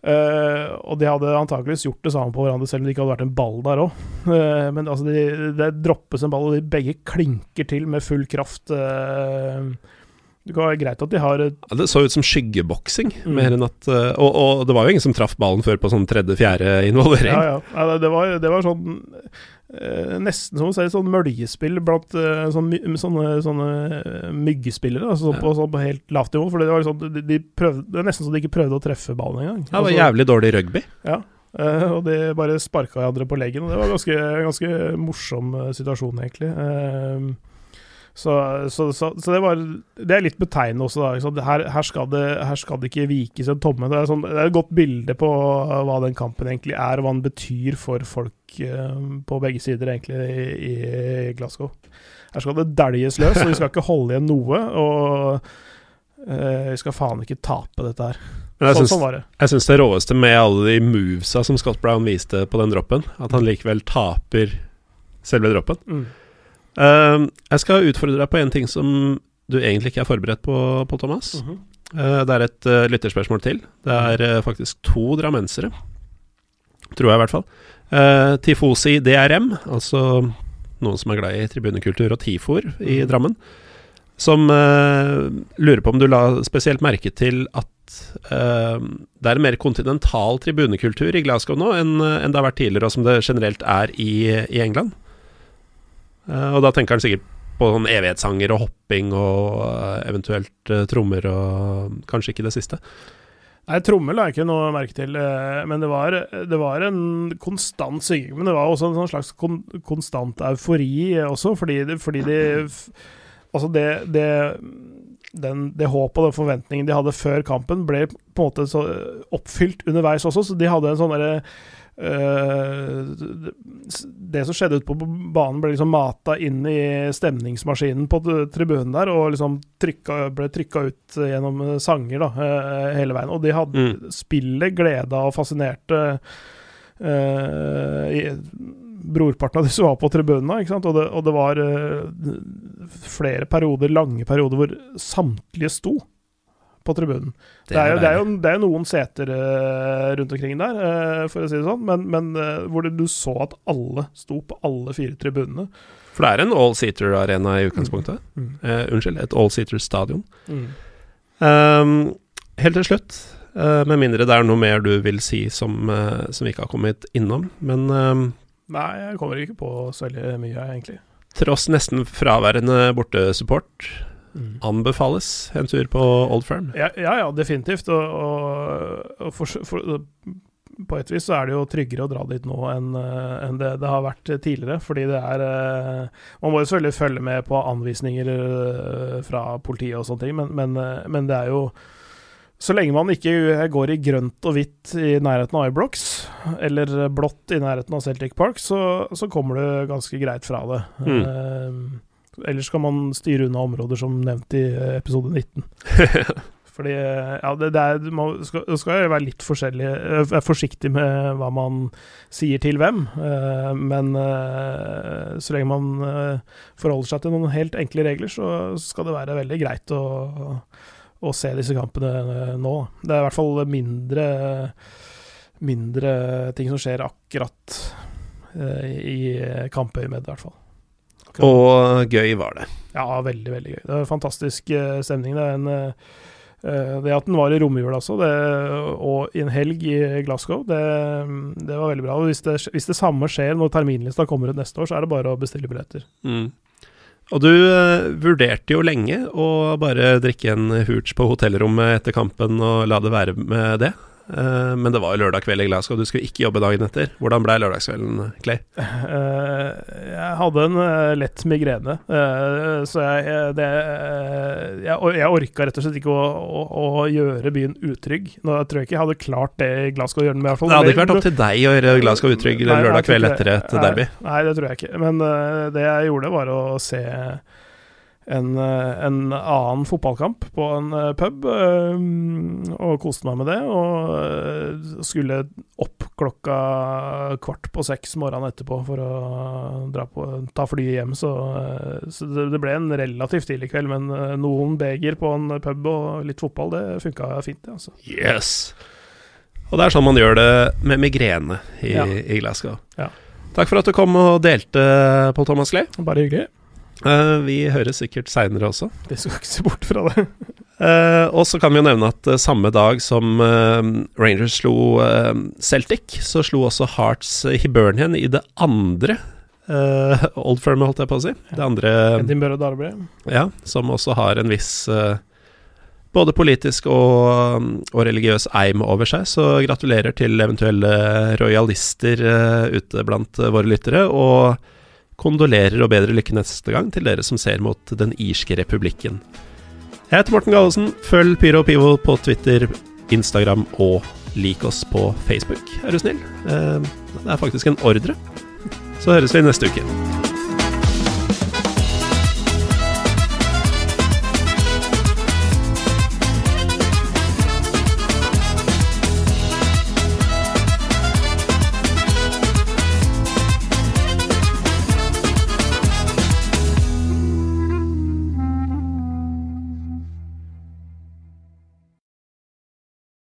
[SPEAKER 2] Og de hadde antakeligvis gjort det samme på hverandre, selv om det ikke hadde vært en ball der òg. <laughs> men altså, det de droppes en ball, og de begge klinker til med full kraft. Uh, det være greit at de har ja,
[SPEAKER 1] Det så ut som skyggeboksing, mm. mer enn at uh, og, og, det var jo ingen som traff ballen før på sånn tredje-fjerde involvering.
[SPEAKER 2] Ja, ja. ja det, var, det, var, sånn uh, Nesten som å si sånn møljespill blant uh, sånne, sånne, sånne myggespillere. Altså, ja. på, sånn, på, helt lavt nivå. For det var liksom, de, de prøvde, det er nesten så de ikke prøvde å treffe ballen engang.
[SPEAKER 1] Det var altså, jævlig dårlig rugby.
[SPEAKER 2] Ja. og de bare sparka hverandre på leggen. Og det var en ganske, ganske morsom situasjon, egentlig. Uh, så, så, så, så, det, var, det er litt betegnende også. Da, her, her, skal det, her, skal det, ikke vikes en tomme. Det er, sånn, det er, et godt bilde på hva den kampen egentlig er, og hva den betyr for folk uh, på begge sider egentlig i, i, Glasgow. Her skal det dæljes løs, og vi skal ikke holde igjen noe. Og uh, vi skal faen ikke tape dette her.
[SPEAKER 1] Jeg sånn, sånn jeg syns det råeste med alle de movesa som Scott Brown viste på den droppen, at han likevel taper selve droppen. Mm. Uh, jeg skal utfordre deg på en ting som du egentlig ikke er forberedt på, på Thomas. Mm -hmm. uh, det er et uh, lytterspørsmål til. Det er eh, faktisk to drammensere, tror jeg i hvert fall. Tifosi DRM, altså noen som er glad i tribunekultur og TIFOR i mhm. Drammen, som lurer på om du la spesielt merke til at det er en mer kontinental tribunekultur i Glasgow nå enn, enn det har vært tidligere, og som det generelt er i, i England. Uh, og da tenker han sikkert på sånn evighetssanger og hopping og uh, eventuelt uh, trommer og kanskje ikke det siste.
[SPEAKER 2] Nei, trommer la jeg ikke noe merke til, men det var, det var, en konstant synging. Men det var også en sånn slags kon konstant eufori også, fordi, det, fordi de Altså, det, det den, det håpet og den forventningen de hadde før kampen, ble på en måte oppfylt underveis også. Så de hadde en sånn derre det som skjedde ute på banen, ble liksom mata inn i stemningsmaskinen på tribunen der, og liksom trykka, ble trykka ut gjennom sanger da, uh, hele veien. Og de hadde mm. spillet gleda og fascinerte i, brorparten av de som var på tribunen. Og det, og det var flere perioder, lange perioder, hvor samtlige sto på tribunen. Det er, det er, jo, det er jo, noen seter uh, rundt omkring der, uh, for å si det sånn, men, men uh, hvor du så at alle sto på alle fire tribunene.
[SPEAKER 1] For det er en all-seater-arena i utgangspunktet. Mm. Mm. unnskyld, et all-seater-stadion. Mm. Um, helt til slutt, med mindre det er noe mer du vil si som, som vi ikke har kommet innom, men um,
[SPEAKER 2] Nei, jeg kommer ikke på så veldig mye, egentlig.
[SPEAKER 1] Tross nesten fraværende bortesupport, Mm. Anbefales en tur på Old Firm?
[SPEAKER 2] Ja, ja, ja definitivt. Og, og, og for, for, på et vis så er det jo tryggere å dra dit nå enn, eh, enn det det har vært tidligere. Fordi det er eh, Man må jo selvfølgelig følge med på anvisninger eh, fra politiet og sånne ting, men, men, men det er jo så lenge man ikke går i grønt og hvitt i nærheten av Ibrox, eller blått i nærheten av Celtic Park, så, så kommer du ganske greit fra det. Mm. Ellers kan man styre unna områder som nevnt i eh, episode 19. <laughs> Fordi eh, ja, det, det er, man skal, skal være litt eh, være forsiktig med hva man sier til hvem. Men så lenge man forholder seg til noen helt enkle regler, så skal det være veldig greit å, å se disse kampene nå. Det er i hvert fall mindre, mindre ting som skjer akkurat i kampøyemed, i hvert fall.
[SPEAKER 1] Og gøy var det.
[SPEAKER 2] Ja, veldig, veldig gøy. Det var en fantastisk uh, stemning. Det, en, uh, det at den var i romjula også, det, og i en helg i Glasgow, det, det var veldig bra. Og hvis det, hvis det, samme skjer når terminlista kommer ut neste år, så er det bare å bestille billetter. Mm.
[SPEAKER 1] Og du vurderte jo lenge å bare drikke en hooch på hotellrommet etter kampen og la det være med det. Men det var jo lørdag kveld i Glasgow, du skulle ikke jobbe dagen etter. Hvordan ble lørdagskvelden, Clay? <laughs>
[SPEAKER 2] Hadde en uh, lett migrene, så jeg, det, jeg, jeg orka rett og slett ikke å, å, å, gjøre byen utrygg. Nå jeg tror ikke jeg hadde klart det i Glasgow. Gjøre med,
[SPEAKER 1] det hadde ikke vært opp til deg å gjøre Glasgow utrygg lørdag kveld etter et derby?
[SPEAKER 2] Nei, det tror jeg ikke. Men det jeg gjorde, var å se en, eh, en annen fotballkamp på en eh, pub, eh, og koste meg med det. Og skulle opp klokka kvart på seks morgenen etterpå for å dra på, ta flyet hjem. Så, så det ble en relativt tidlig kveld, men noen beger på en pub og litt fotball, det funka fint, det. Altså.
[SPEAKER 1] Yes! Og det er sånn man gjør det med migrene i, ja. i Glasgow.
[SPEAKER 2] Ja.
[SPEAKER 1] Takk for at du kom og delte, Pål Thomas Clay.
[SPEAKER 2] Bare hyggelig.
[SPEAKER 1] Uh, vi høres sikkert seinere også.
[SPEAKER 2] Det skal ikke se bort fra det.
[SPEAKER 1] uh, <laughs> og så kan vi jo nevne at uh, samme dag som Rangers slo Celtic, så slo også Hearts Hibernian i det andre Old Firm, holdt jeg på å si. Det andre
[SPEAKER 2] Edinburgh Derby.
[SPEAKER 1] Ja, som også har en viss både politisk og, og, religiøs eim over seg, så gratulerer til eventuelle rojalister ute blant våre lyttere. Og kondolerer og bedre lykke neste gang til dere som ser mot Den irske republikken. Jeg heter Morten Gallesen. Følg Pyro og Pivo på Twitter, Instagram og lik oss på Facebook, er du snill. Eh, det er faktisk en ordre. Så høres vi neste uke.